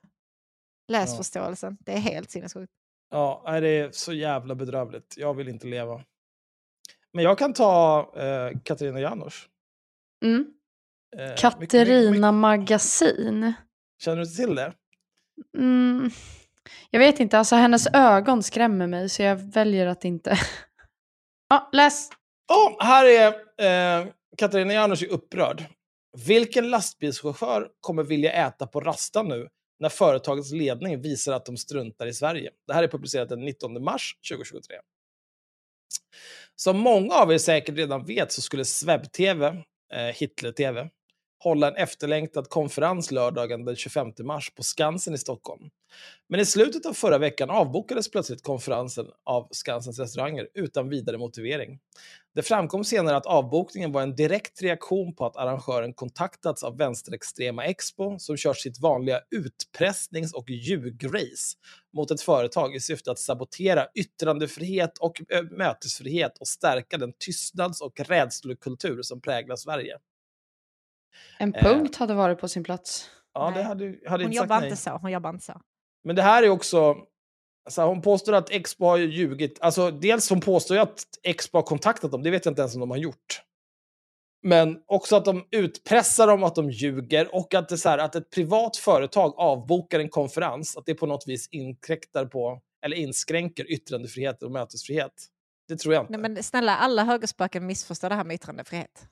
Läs Ja. förståelsen. Det är helt sinnessjukt. Ja, det är så jävla bedrövligt. Jag vill inte leva. Men jag kan ta eh, Katarina Janouch. Mm. Eh, Katarina mycket- Magasin. Känner du inte till det? Mm. Jag vet inte, alltså hennes ögon skrämmer mig så jag väljer att inte. <laughs> ja, läs. Oh, här är eh, Katarina Janouch är upprörd. Vilken lastbilschaufför kommer vilja äta på Rasta nu när företagets ledning visar att de struntar i Sverige? Det här är publicerat den 19 mars 2023. Som många av er säkert redan vet så skulle Swebb-TV, eh, Hitler-TV, hålla en efterlängtad konferens lördagen den 25 mars på Skansen i Stockholm. Men i slutet av förra veckan avbokades plötsligt konferensen av Skansens restauranger utan vidare motivering. Det framkom senare att avbokningen var en direkt reaktion på att arrangören kontaktats av vänsterextrema Expo som kört sitt vanliga utpressnings och ljugrace mot ett företag i syfte att sabotera yttrandefrihet och eh, mötesfrihet och stärka den tystnads och rädslokultur som präglar Sverige. En Eh. punkt hade varit på sin plats. Ja, Nej. det hade, hade Hon inte sagt jobbar nej. inte så. Hon jobbar inte så. Men det här är också... Så här, hon påstår att Expo har ljugit. Alltså, dels hon påstår ju att Expo har kontaktat dem, det vet jag inte ens om de har gjort. Men också att de utpressar dem, att de ljuger och att, det är så här, att ett privat företag avbokar en konferens, att det på något vis inkräktar på, eller inskränker yttrandefrihet och mötesfrihet. Det tror jag inte. Nej, men snälla, alla högerspöken missförstår det här med yttrandefrihet.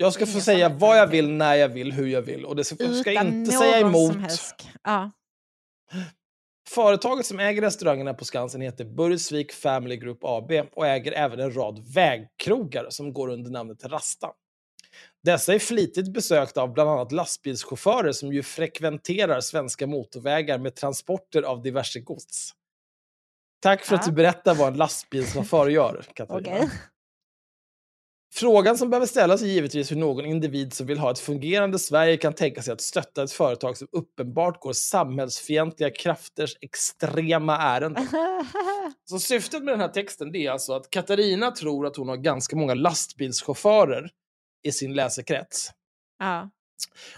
Jag ska få säga vad jag vill, när jag vill, hur jag vill. Och det ska, ska inte säga emot. Ja. Företaget som äger restaurangerna på Skansen heter Burgsvik Family Group AB och äger även en rad vägkrogar som går under namnet Rasta. Dessa är flitigt besökta av bland annat lastbilschaufförer som ju frekventerar svenska motorvägar med transporter av diverse gods. Tack för att Ja. du berättar vad en lastbilschaufför gör, <laughs> Katarina. Okej. Frågan som behöver ställas är givetvis hur någon individ som vill ha ett fungerande Sverige kan tänka sig att stötta ett företag som uppenbart går samhällsfientliga krafters extrema ärenden. <laughs> Så syftet med den här texten är alltså att Katarina tror att hon har ganska många lastbilschaufförer i sin läsekrets. ja.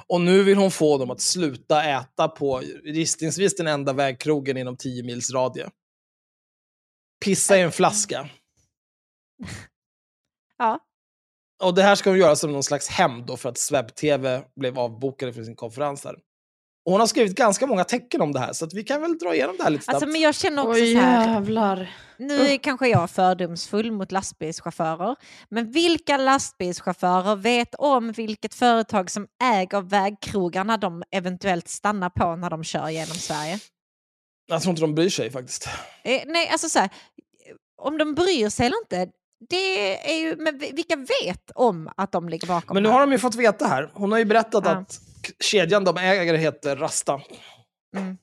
Och nu vill hon få dem att sluta äta på gissningsvis den enda vägkrogen inom 10 mils radie. Pissa i en flaska. <laughs> ja. Och det här ska hon göra som någon slags hämnd för att Swebb-TV blev avbokade för sin konferens här. Och hon har skrivit ganska många tecken om det här, så att vi kan väl dra igenom det här lite snabbt. Alltså, men jag känner också Oj så här. jävlar. Nu är kanske jag fördomsfull mot lastbilschaufförer, men vilka lastbilschaufförer vet om vilket företag som äger vägkrogarna de eventuellt stannar på när de kör genom Sverige? Jag tror inte de bryr sig faktiskt. Eh, nej, alltså så här, om de bryr sig eller inte, det är ju, men vi- vilka vet om att de ligger bakom Men nu har de ju fått veta här. Hon har ju berättat Ja. att kedjan de äger heter Rasta. Mm.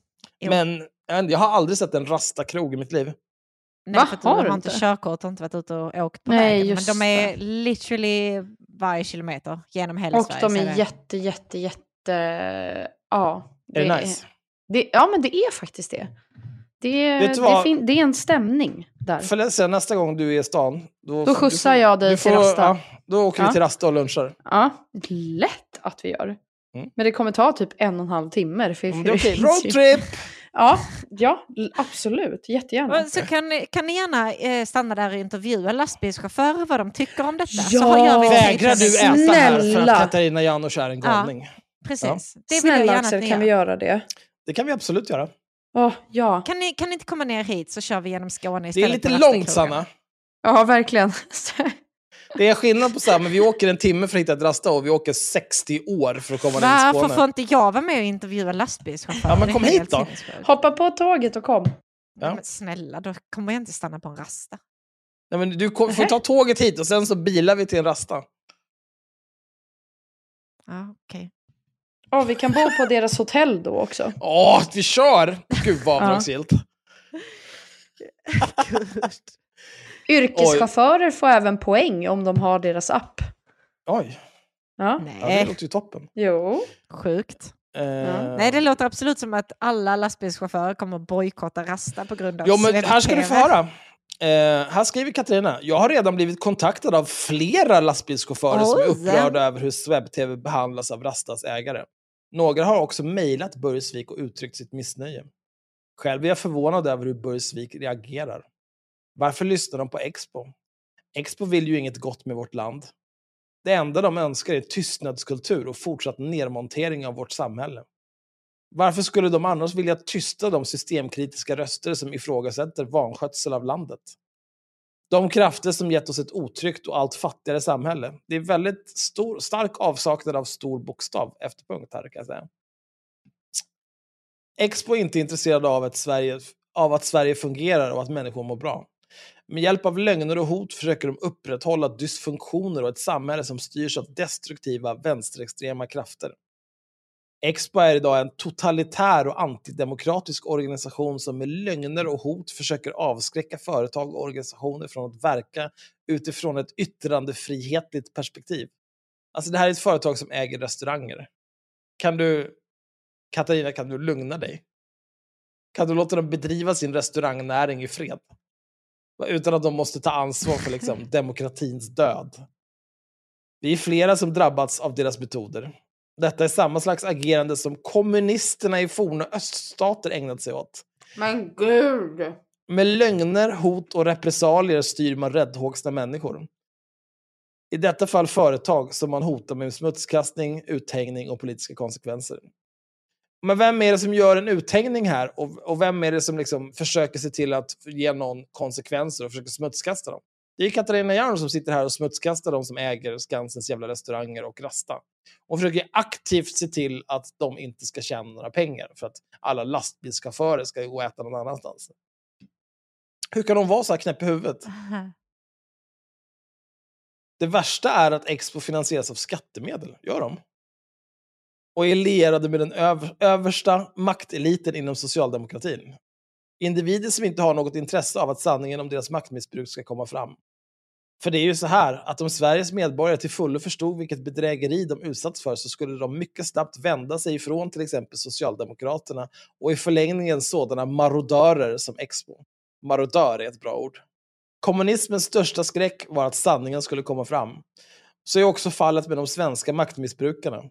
Men jag har aldrig sett en Rasta-krog i mitt liv. Nej, Va? för att du Har har, du inte körkort och inte varit ute och åkt på Nej, vägen. Men de är det. literally varje kilometer genom hela Och Sverige. de så är det- jätte, jätte, jätte... Ja. Är det nice? Det, ja, men det är faktiskt det. Det, det, vad? fin, det är en stämning där. För säga, nästa gång du är i stan... Då, Då skjutsar jag dig till Rasta. Ja, då åker vi Ja. till Rasta och lunchar. Ja, lätt att vi gör. Mm. Men det kommer ta typ en och en halv timme. För, Mm, för är <laughs> ju- Roadtrip! <laughs> Ja, ja, absolut. Jättegärna. Så kan, ni- kan ni gärna eh, stanna där och intervjua lastbilschaufförer vad de tycker om detta. Ja! så gör vi Vägrar du äta här för Snälla. att Katarina Janouch är en Ja. galning? Precis. Det vill jag Snälla Axel, ni kan gör. vi göra det? Det kan vi absolut göra. Åh, ja. Kan ni, kan ni inte komma ner hit så kör vi genom Skåne Det istället. är lite långt. Sanna. ja, verkligen. <laughs> Det är skillnad på så här, men vi åker en timme för att hitta ett Rasta och vi åker 60 år för att komma ner till Varför Skåne. får inte jag vara med och intervjua lastbilschaufförer? Ja, men Det kom hit då. Hoppa på tåget och kom. Ja. Men snälla, då kommer jag inte stanna på en rasta. Nej, men du kom, får ta tåget hit och sen så bilar vi till en Rasta. Ja, okej. Ja, vi kan bo på deras hotell då också. Åh, vi kör! Gud vad avdragsgillt. <laughs> Yrkeschaufförer får även poäng om de har deras app. Oj, Ja, ja, det Nej, låter ju toppen. jo. sjukt. Eh, Nej, det låter absolut som att alla lastbilschaufförer kommer bojkotta rasta på grund av Jo, men här ska du få höra. Eh, här skriver Katarina, jag har redan blivit kontaktad av flera lastbilschaufförer som är Oj. upprörda över hur Swebb-TV behandlas av Rastas ägare. Några har också mejlat Burgsvik och uttryckt sitt missnöje. Själv är jag förvånad över hur Burgsvik reagerar. Varför lyssnar de på Expo? Expo vill ju inget gott med vårt land. Det enda de önskar är tystnadskultur och fortsatt nedmontering av vårt samhälle. Varför skulle de annars vilja tysta de systemkritiska röster som ifrågasätter vanskötsel av landet? De krafter som gett oss ett otryggt och allt fattigare samhälle. Det är väldigt stor, stark avsaknad av stor bokstav, efter punkt här kan jag säga. Expo är inte intresserade av att, Sverige, av att Sverige fungerar och att människor mår bra. Med hjälp av lögner och hot försöker de upprätthålla dysfunktioner och ett samhälle som styrs av destruktiva vänsterextrema krafter. Expo är idag en totalitär och antidemokratisk organisation som med lögner och hot försöker avskräcka företag och organisationer från att verka utifrån ett yttrandefrihetligt perspektiv. Alltså det här är ett företag som äger restauranger. Kan du, Katarina, kan du lugna dig? Kan du låta dem bedriva sin restaurangnäring i fred? Utan att de måste ta ansvar för liksom, <laughs> demokratins död. Vi är flera som drabbats av deras metoder. Detta är samma slags agerande som kommunisterna i forna öststater ägnat sig åt. Men gud! Med lögner, hot och repressalier styr man räddhågsna människor. I detta fall företag som man hotar med smutskastning, uthängning och politiska konsekvenser. Men vem är det som gör en uthängning här? Och, och vem är det som liksom försöker se till att ge någon konsekvenser och försöker smutskasta dem? Det är Katarina Jarn som sitter här och smutskastar de som äger Skansens jävla restauranger och Rasta. Hon försöker aktivt se till att de inte ska tjäna några pengar för att alla lastbilschaufförer ska gå och äta någon annanstans. Hur kan de vara så här knäpp i huvudet? <laughs> Det värsta är att Expo finansieras av skattemedel. Gör de? Och är lierade med den över, översta makteliten inom socialdemokratin. Individer som inte har något intresse av att sanningen om deras maktmissbruk ska komma fram. För det är ju så här, att om Sveriges medborgare till fullo förstod vilket bedrägeri de utsatts för så skulle de mycket snabbt vända sig ifrån till exempel Socialdemokraterna och i förlängningen sådana marodörer som Expo. Marodör är ett bra ord. Kommunismens största skräck var att sanningen skulle komma fram. Så är också fallet med de svenska maktmissbrukarna.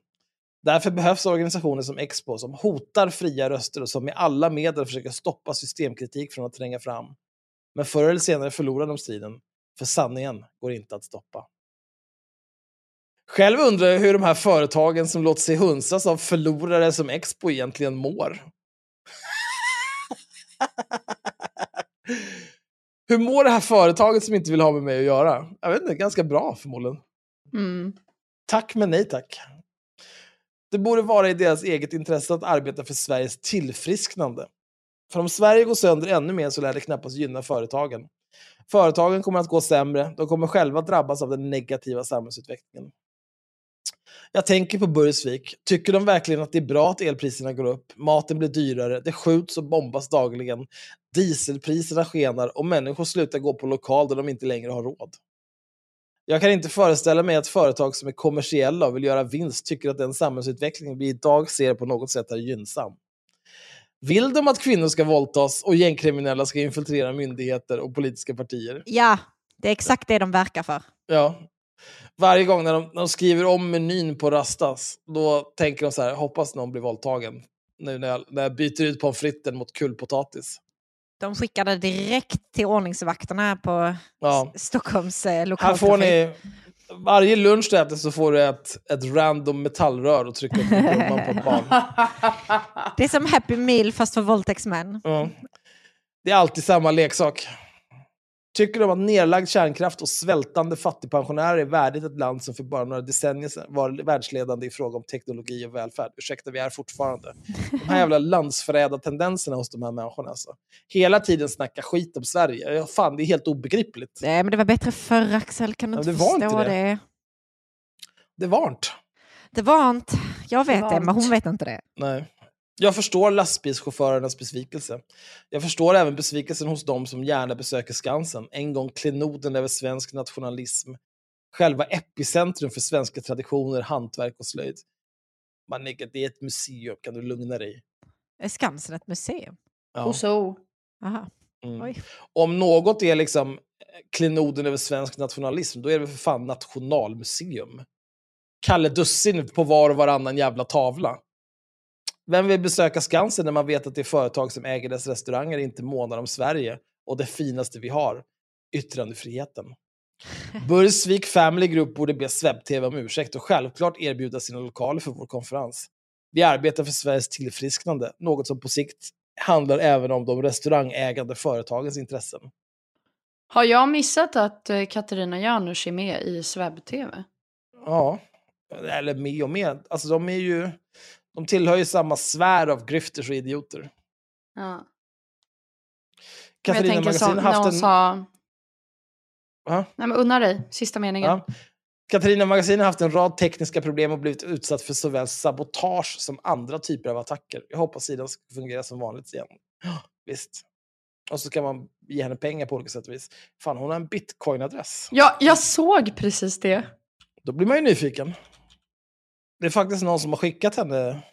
Därför behövs organisationer som Expo som hotar fria röster och som med alla medel försöker stoppa systemkritik från att tränga fram. Men förr eller senare förlorar de striden, för sanningen går inte att stoppa. Själv undrar jag hur de här företagen som låter sig hunsas av förlorare som Expo egentligen mår. hur mår det här företaget som inte vill ha med mig att göra? Jag vet inte, ganska bra förmodligen. Mm. Tack men nej tack. Det borde vara i deras eget intresse att arbeta för Sveriges tillfrisknande. För om Sverige går sönder ännu mer så lär det knappast gynna företagen. Företagen kommer att gå sämre, de kommer själva drabbas av den negativa samhällsutvecklingen. Jag tänker på Burgsvik. Tycker de verkligen att det är bra att elpriserna går upp, maten blir dyrare, det skjuts och bombas dagligen, dieselpriserna skenar och människor slutar gå på lokal där de inte längre har råd? Jag kan inte föreställa mig att företag som är kommersiella och vill göra vinst tycker att den samhällsutveckling vi idag ser på något sätt är gynnsam. Vill de att kvinnor ska våldtas och gängkriminella ska infiltrera myndigheter och politiska partier? Ja, det är exakt det de verkar för. Ja. Varje gång när de, när de skriver om menyn på Rastas, då tänker de så här, hoppas någon blir våldtagen. Nu när jag, när jag byter ut pommes fritesen mot kulpotatis. De skickade direkt till ordningsvakterna på Ja. Stockholms eh, Här lokaltrafik. får ni, varje lunch du äter så får du ett, ett random metallrör och trycka upp rumman på ett barn. <laughs> Det är som Happy Meal fast för våldtäktsmän. Ja. Det är alltid samma leksak. Tycker de att nedlagd kärnkraft och svältande fattigpensionärer är värdigt ett land som för bara några decennier sedan var världsledande i fråga om teknologi och välfärd? Ursäkta, vi är fortfarande. De här jävla landsförrädartendenserna hos de här människorna. Alltså. Hela tiden snacka skit om Sverige. Ja, fan, det är helt obegripligt. Nej, men det var bättre förr Axel, kan du inte det var förstå inte det. det? Det var inte. Det var inte. Jag vet det, var men hon vet inte det. Nej. Jag förstår lastbilschaufförernas besvikelse. Jag förstår även besvikelsen hos de som gärna besöker Skansen, en gång klenoden över svensk nationalism. Själva epicentrum för svenska traditioner, hantverk och slöjd. Man nigga, det är ett museum, kan du lugna dig? Är Skansen ett museum? Ja. Och så. Aha. Mm. Oj. Om något är liksom eh, klenoden över svensk nationalism, då är det för fan nationalmuseum. Kalle Dussin på var och varannan jävla tavla. Vem vill besöka Skansen när man vet att det företag som äger dess restauranger inte månar om Sverige och det finaste vi har, yttrandefriheten? <laughs> Burgsvik Family Group borde be Swebb-TV om ursäkt och självklart erbjuda sina lokaler för vår konferens. Vi arbetar för Sveriges tillfrisknande, något som på sikt handlar även om de restaurangägande företagens intressen. Har jag missat att eh, Katarina Janouch är med i Swebb-TV? Ja, eller med och med. Alltså de är ju, de tillhör ju samma sfär av grifters och idioter. Ja. Katarina Magasin som har haft en... sa... Nej men unna dig, sista meningen. Ja. Katarina Magasin har haft en rad tekniska problem och blivit utsatt för såväl sabotage som andra typer av attacker. Jag hoppas sidan ska fungera som vanligt igen. Visst. Och så kan man ge henne pengar på olika sätt och vis. Fan, hon har en bitcoin-adress. Ja, jag såg precis det. Då blir man ju nyfiken. Det är faktiskt någon som har skickat henne...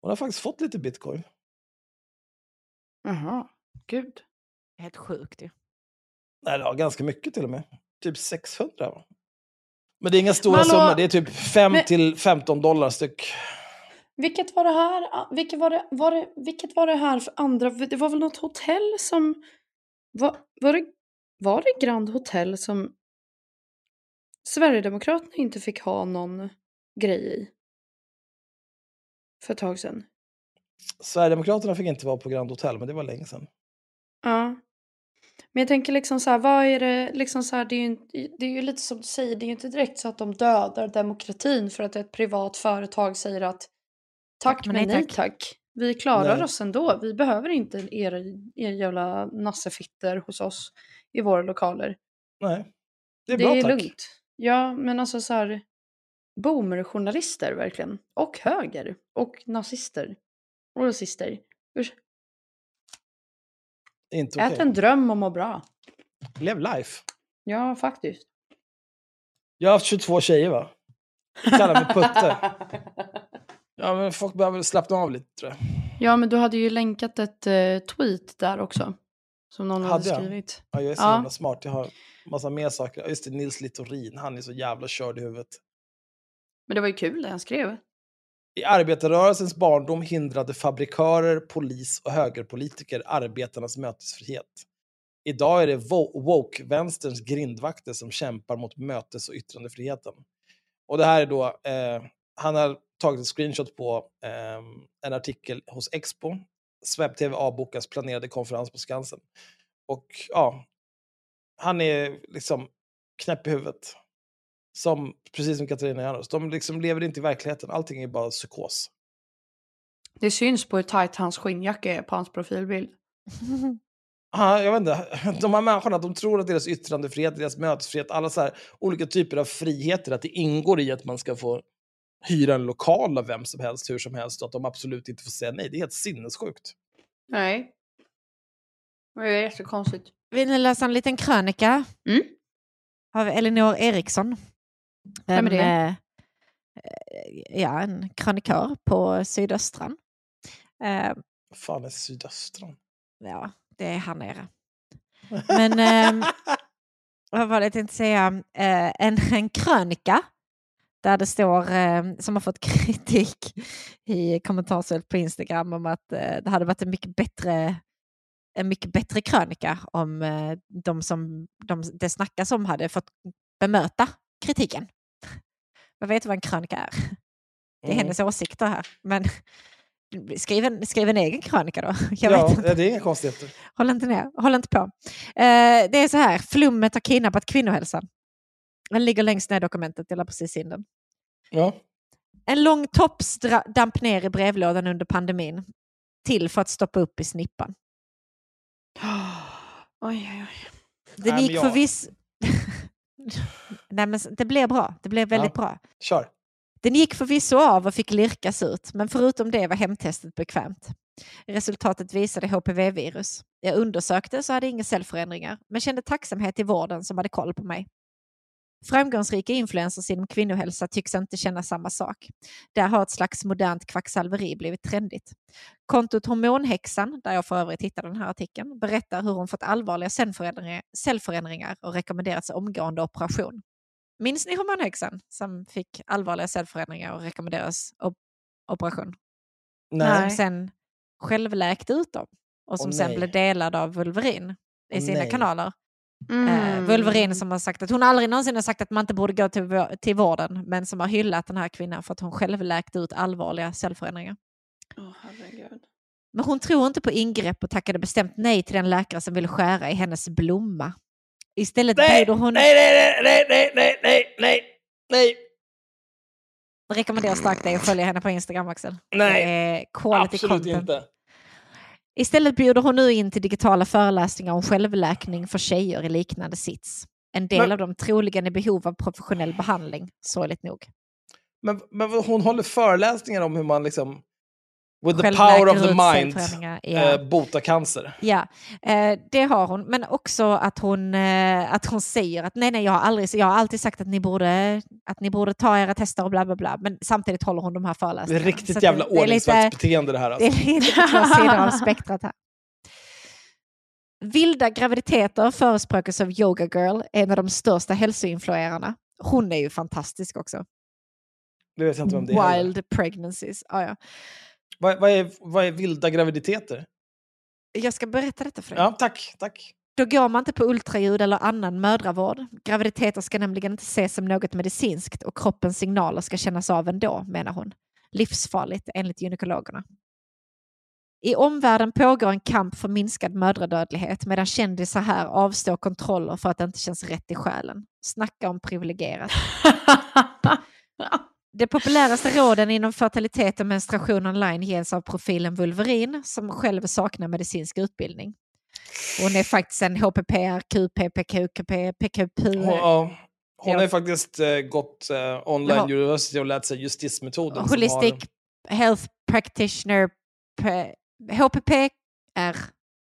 Hon har faktiskt fått lite bitcoin. Jaha, gud. Helt sjukt ju. Nej, det har ganska mycket till och med. Typ 600 va? Men det är inga stora Hallå? summor, det är typ 5 Men- till 15 dollar styck. Vilket var det här? ah, Vilket var det, var det, vilket var det här för andra? Det var väl något hotell som... Var, var, det, var det Grand Hotel som Sverigedemokraterna inte fick ha någon grej i? För ett tag sedan. Sverigedemokraterna fick inte vara på Grand Hotel, men det var länge sedan. Ja. Men jag tänker liksom så här, vad är det, liksom så här, det är, ju, det är ju lite som du säger, det är ju inte direkt så att de dödar demokratin för att ett privat företag säger att tack men nej tack. Vi klarar Nej. oss ändå, vi behöver inte er, er jävla nassefitter hos oss i våra lokaler. Nej. Det är Det bra är tack. lugnt. Ja, men alltså så här, boomerjournalister verkligen. Och höger. Och nazister. Och rasister. Usch. Inte Ät okej. en dröm och må bra. Lev life. Ja, faktiskt. Jag har haft 22 tjejer va? Kallar mig Putte. <laughs> Ja men folk behöver slappna av lite tror jag. Ja, men du hade ju länkat ett eh, tweet där också. Som någon hade, Hade jag? skrivit. Ja, jag är så Ja. himla smart. Jag har massa mer saker. Just det, Nils Littorin. Han är så jävla körd i huvudet. Men det var ju kul det han skrev. I arbetarrörelsens barndom hindrade fabrikörer, polis och högerpolitiker arbetarnas mötesfrihet. Idag är det woke-vänsterns grindvakter som kämpar mot mötes och yttrandefriheten. Och det här är då, eh, han har tagit ett screenshot på eh, en artikel hos Expo. SwebTV avbokas planerade konferens på Skansen. Och ja, han är liksom knäpp i huvudet. Som, precis som Katarina Janouch. De liksom lever inte i verkligheten. Allting är bara psykos. Det syns på hur tajt hans skinnjacka är på hans profilbild. <laughs> Ja, jag vet inte. <laughs> De här människorna, de tror att deras yttrandefrihet, deras mötesfrihet, alla så här olika typer av friheter, att det ingår i att man ska få hyra en lokal av vem som helst, hur som helst, och att de absolut inte får säga nej. Det är helt sinnessjukt. Nej. Det är jättekonstigt. Vill ni läsa en liten krönika? Mm. Av Elinor Eriksson. Vem är det? En, eh, ja, en krönikör på Sydöstran. Eh, Fan, är sydöstran? ja, det är här nere. <laughs> Men ehm, vad var det jag tänkte säga? Eh, en, en krönika där det står, eh, som har fått kritik i kommentarsfält på Instagram om att eh, det hade varit en mycket bättre en mycket bättre krönika om eh, de som de, det snackas om hade fått bemöta kritiken. <laughs> Jag vet vad en krönika är. <laughs> Det är Mm. hennes åsikter här. Men <laughs> skriv en, skriv en egen krönika då. Jag ja, vet inte. det är inga konstigheter. Håll inte ner, håll inte på. Eh, det är så här, flummet har kidnappat kvinnohälsan. Den ligger längst ner i dokumentet, jag la precis in den. Ja. En lång tops damp ner i brevlådan under pandemin. Till för att stoppa upp i snippan. <gasps> Oj, oj, oj. Den Nej, gick jag- förvisso... <laughs> Nej, men det blev bra. Det blev väldigt Ja. bra. Kör. Den gick förvisso av och fick lirkas ut, men förutom det var hemtestet bekvämt. Resultatet visade HPV-virus. Jag undersökte så hade inga cellförändringar, men kände tacksamhet i vården som hade koll på mig. Framgångsrika influencers inom kvinnohälsa tycks inte känna samma sak. Där har ett slags modernt kvacksalveri blivit trendigt. Kontot Hormonhäxan, där jag för övrigt hittade den här artikeln, berättar hur hon fått allvarliga cellförändringar, och rekommenderats omgående operation. Minns ni hormonhäxan som fick allvarliga cellförändringar och rekommenderas op- operation? Nej. Som sen självläkte ut dem och som Åh, sen blev delad av Vulverin i sina nej. kanaler. Eh, mm. Wolverine som har sagt att hon aldrig någonsin har sagt att man inte borde gå till, till vården men som har hyllat den här kvinnan för att hon själv läkte ut allvarliga cellförändringar. Oh, herregud. Men hon tror inte på ingrepp och tackade bestämt nej till den läkare som ville skära i hennes blomma. Istället nej, bjuder hon... Nej, nej, nej, nej, nej, nej, nej, nej. Rekommenderar starkt dig att följa henne på Instagram Axel. Nej, absolut content. inte. Istället bjuder hon nu in till digitala föreläsningar om självläkning för tjejer i liknande sits. En del Men- av dem troligen i behov av professionell behandling, sorgligt nog. Men, men hon håller föreläsningar om hur man liksom, with the power of the mind, ja. eh, botar cancer. Ja, eh, det har hon. Men också att hon, eh, att hon säger att nej, nej, jag har, aldrig, jag har alltid sagt att ni, borde, att ni borde ta era tester och bla, bla, bla. Men samtidigt håller hon de här Det är föreläsningarna. riktigt Så jävla det, det ordningsvaktsbeteende det här. Det Alltså. är lite två sidor av spektrat här. Vilda graviditeter förespråkas av Yoga Girl, en av de största hälsoinfluerarna. Hon är ju fantastisk också. Det vet jag inte vem det är. heller. Wild pregnancies. Ah, ja. Vad, vad, är, vad är vilda graviditeter? Jag ska berätta detta för dig. Ja, tack, tack. Då går man inte på ultraljud eller annan mödravård. Graviditeter ska nämligen inte ses som något medicinskt och kroppens signaler ska kännas av ändå, menar hon. Livsfarligt enligt gynekologerna. I omvärlden pågår en kamp för minskad mödradödlighet medan kändisar här avstår kontroller för att det inte känns rätt i själen. Snacka om privilegierat. <laughs> De populäraste råden inom fertilitet och menstruation online ges av profilen Vulverin som själv saknar medicinsk utbildning. Hon är faktiskt en HPPR, QP, PQP, PQP. Hon, hon har ju faktiskt eh, gått eh, online Ja. university och lärt sig justismetoden. Holistic har- Health Practitioner HPPR.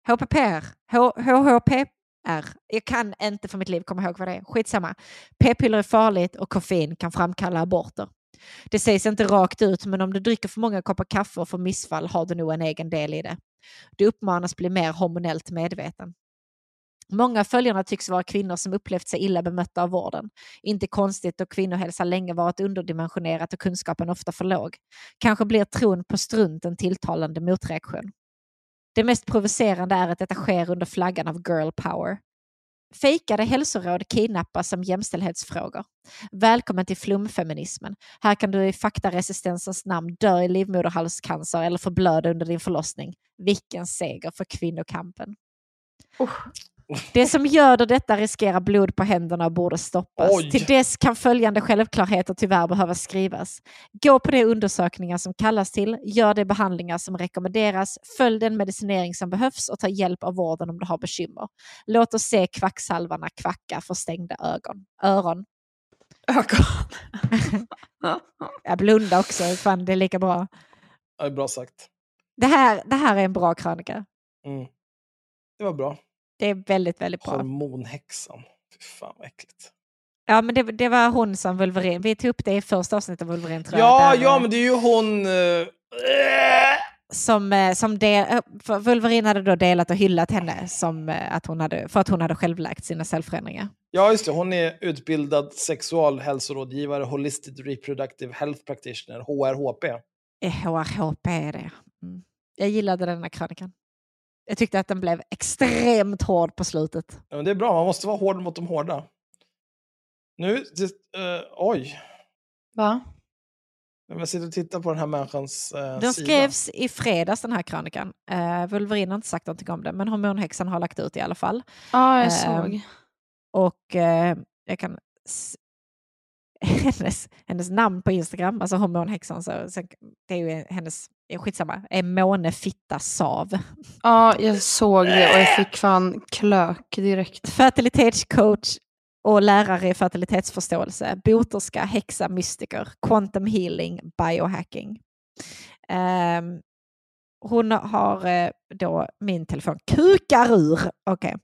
HPPR. H- HHPR. Jag kan inte för mitt liv komma ihåg vad det är. Skitsamma. P-piller är farligt och koffein kan framkalla aborter. Det sägs inte rakt ut, men om du dricker för många koppar kaffe och får missfall har du nog en egen del i det. Du uppmanas bli mer hormonellt medveten. Många av följarna tycks vara kvinnor som upplevt sig illa bemötta av vården. Inte konstigt då kvinnohälsa länge varit underdimensionerat och kunskapen ofta för låg. Kanske blir tron på strunt en tilltalande motreaktion. Det mest provocerande är att detta sker under flaggan av girl power. Fejkade hälsoråd kidnappas som jämställdhetsfrågor. Välkommen till flumfeminismen. Här kan du i faktaresistensens namn dö i livmoderhalscancer eller förblöda under din förlossning. Vilken seger för kvinnokampen. Det som göder detta riskerar blod på händerna och borde stoppas. Oj. Till dess kan följande självklarheter tyvärr behöva skrivas. Gå på de undersökningar som kallas till, gör de behandlingar som rekommenderas, följ den medicinering som behövs och ta hjälp av vården om du har bekymmer. Låt oss se kvacksalvarna kvacka för stängda ögon. öron. Ögon. <laughs> Jag blundar också, fan det är lika bra. Det är bra sagt. Det här, det här är en bra krönika. Mm. Det var bra. Det är väldigt, väldigt bra. Hormonhäxan. Fy fan vad äckligt. Ja, men det, det var hon som Wolverine. Vi tog upp det i första avsnittet av Wolverine tror jag. Ja, där, ja, eh, men det är ju hon... eh, som, eh, som del, Wolverine hade då delat och hyllat henne som, att hon hade, för att hon hade själv läkt sina cellförändringar. Ja, just det. Hon är utbildad sexualhälsorådgivare, Holistic Reproductive Health Practitioner, HRHP. HRHP är det. Mm. Jag gillade den här krönikan. Jag tyckte att den blev extremt hård på slutet. Ja, men det är bra, man måste vara hård mot de hårda. Nu, det, eh, oj. Va? Jag sitter och tittar på den här människans uh, Den sida. skrevs i fredags den här krönikan. Uh, Wolverine har inte sagt någonting om det, men hormonhäxan har lagt ut i alla fall. Ja, jag Ehm, såg. Och eh, jag kan... <laughs> Hennes, hennes namn på Instagram, alltså hormonhäxan, så, så, det är ju hennes, eh, skitsamma, är Måne Fitta Sav. Ja, jag såg det och jag fick fan klök direkt. Fertilitetscoach och lärare i fertilitetsförståelse, boterska, häxa, mystiker, quantum healing, biohacking. Ehm, hon har eh, då, min telefon kukar ur. Okej.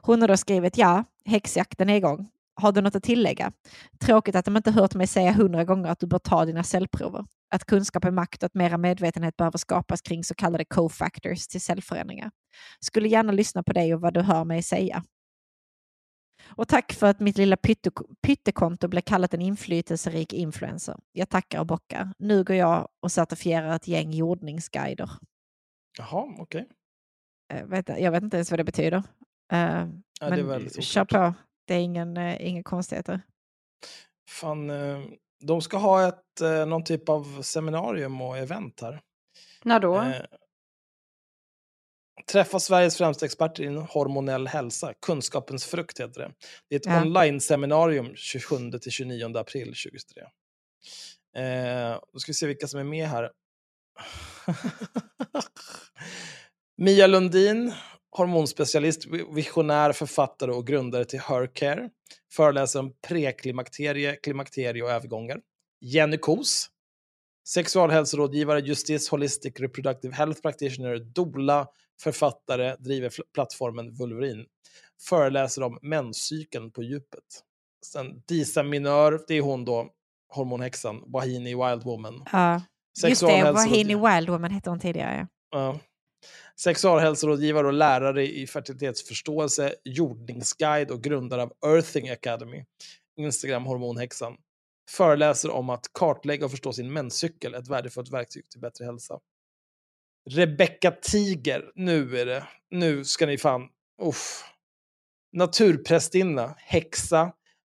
Hon har då skrivit, ja, häxjakten är igång. Har du något att tillägga? Tråkigt att de inte hört mig säga hundra gånger att du bör ta dina cellprover. Att kunskap är makt och att mera medvetenhet behöver skapas kring så kallade co-factors till cellförändringar. Skulle gärna lyssna på dig och vad du hör mig säga. Och tack för att mitt lilla pytte, pyttekonto blev kallat en inflytelserik influencer. Jag tackar och bockar. Nu går jag och certifierar ett gäng jordningsguider. Jaha, okej. Jag vet, jag vet inte ens vad det betyder. Eh, Ja, det är men väldigt kör på. Det är ingen, uh, inga konstigheter. Fan, eh, de ska ha ett, eh, någon typ av seminarium och event här. När då? Eh, Träffa Sveriges främsta experter inom hormonell hälsa. Kunskapens frukt heter det. Det är ett Ja. online-seminarium 27-29 april 2023. Eh, då ska vi se vilka som är med här. <laughs> Mia Lundin, hormonspecialist, vi- visionär, författare och grundare till Hercare. Föreläser om preklimakterie, klimakterie och övergångar. Jenny Kos, sexualhälsorådgivare, Justice Holistic Reproductive Health Practitioner, doula, författare, driver plattformen Vulverin. Föreläser om menscykeln på djupet. Sen Disa Minör, det är hon då, hormonhäxan, Wahini Wild Woman. Ja. Just det, Wahini Wild Woman hette hon tidigare. Ja. Sexualhälsorådgivare och lärare i fertilitetsförståelse, jordningsguide och grundare av Earthing Academy. Instagram hormonhäxan. Föreläser om att kartlägga och förstå sin menscykel, ett värdefullt verktyg till bättre hälsa. Rebecca Tiger, nu är det. Nu ska ni fan... Uff. Naturprästinna, häxa,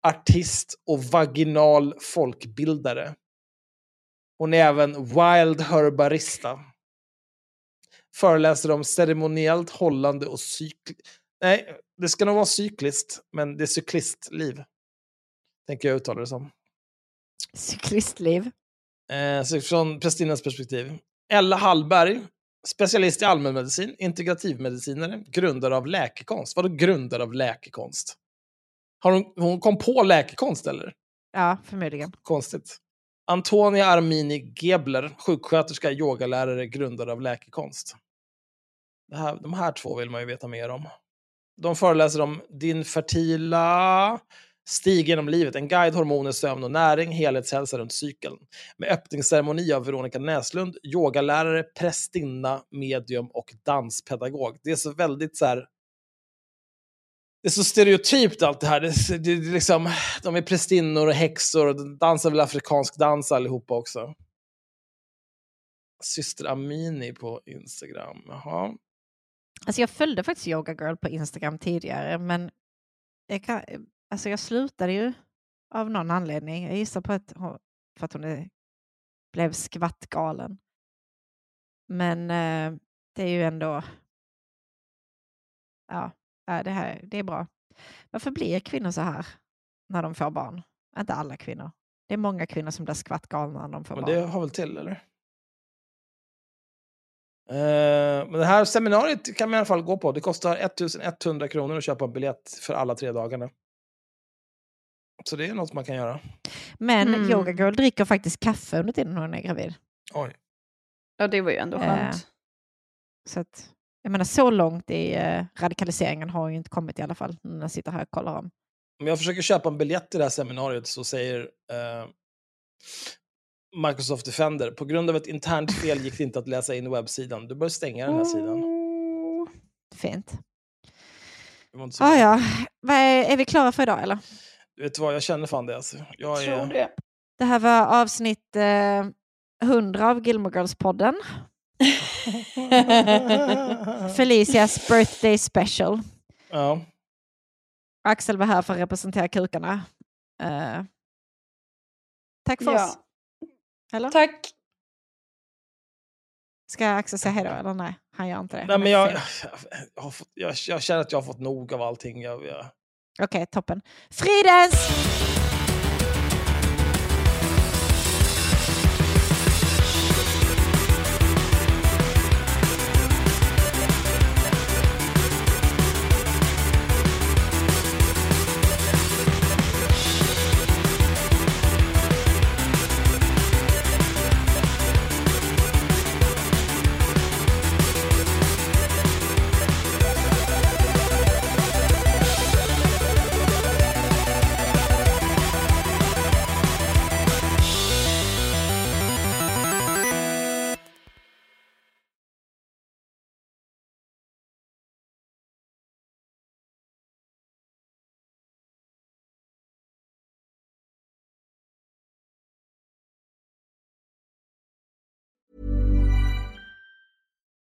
artist och vaginal folkbildare. Hon är även wild herbarista föreläser om ceremoniellt hållande och cykl... Nej, det ska nog vara cykliskt, men det är cyklistliv. Tänker jag uttala det som. Cyklistliv. Eh, så från prästinnans perspektiv. Ella Hallberg, specialist i allmänmedicin, integrativmedicinare, grundare av läkekonst. Vadå grundare av läkekonst? Har hon, hon kom på läkekonst eller? Ja, förmodligen. Konstigt. Antonia Armini Gebler, sjuksköterska, yogalärare, grundare av läkekonst. Det här, de här två vill man ju veta mer om. De föreläser om din fertila stig genom livet, en guide, hormoner, sömn och näring, helhetshälsa runt cykeln. Med öppningsceremoni av Veronica Näslund, yogalärare, prästinna, medium och danspedagog. Det är så väldigt så här... Det är så stereotypt allt det här. Det, det, det, liksom, de är prästinnor och häxor och dansar väl afrikansk dans allihopa också. Syster Amini på Instagram. Jaha. Alltså jag följde faktiskt Yoga Girl på Instagram tidigare, men jag, kan, alltså jag slutade ju av någon anledning. Jag gissar på att hon, för att hon är, blev skvattgalen. Men eh, det är ju ändå... Ja, ja, det, här, det är bra. Varför blir kvinnor så här när de får barn? Inte alla kvinnor. Det är många kvinnor som blir skvattgalna när de får Men barn. det har väl till, eller? Eh, men det här seminariet kan man i alla fall gå på. Det kostar 1100 kronor att köpa en biljett för alla tre dagarna. Så det är något man kan göra. Men Mm. Yoga Girl dricker faktiskt kaffe under tiden hon är gravid. Oj. Ja, det var ju ändå skönt. Eh, Så att, jag menar, så långt i eh, radikaliseringen har ju inte kommit i alla fall, när jag sitter här och kollar om. Om jag försöker köpa en biljett till det här seminariet så säger eh, Microsoft Defender, på grund av ett internt fel gick det inte att läsa in webbsidan. Du bör stänga den här sidan. Oh, Fint. Ah, ja. Är, är vi klara för idag eller? Du vet vad, jag känner fan det alltså. Jag Tror är... det. Det här var avsnitt eh, 100 av Gilmore Girls-podden. <laughs> Felicias birthday special. Ja. Axel var här för att representera kukarna. Eh, tack för Ja. oss. Eller? Tack. Ska Axel säga hej då eller nej? Han gör inte det. Nej, men jag, jag, fått, jag, jag känner att jag har fått nog av allting. Jag, jag, Okej, toppen. Fridens!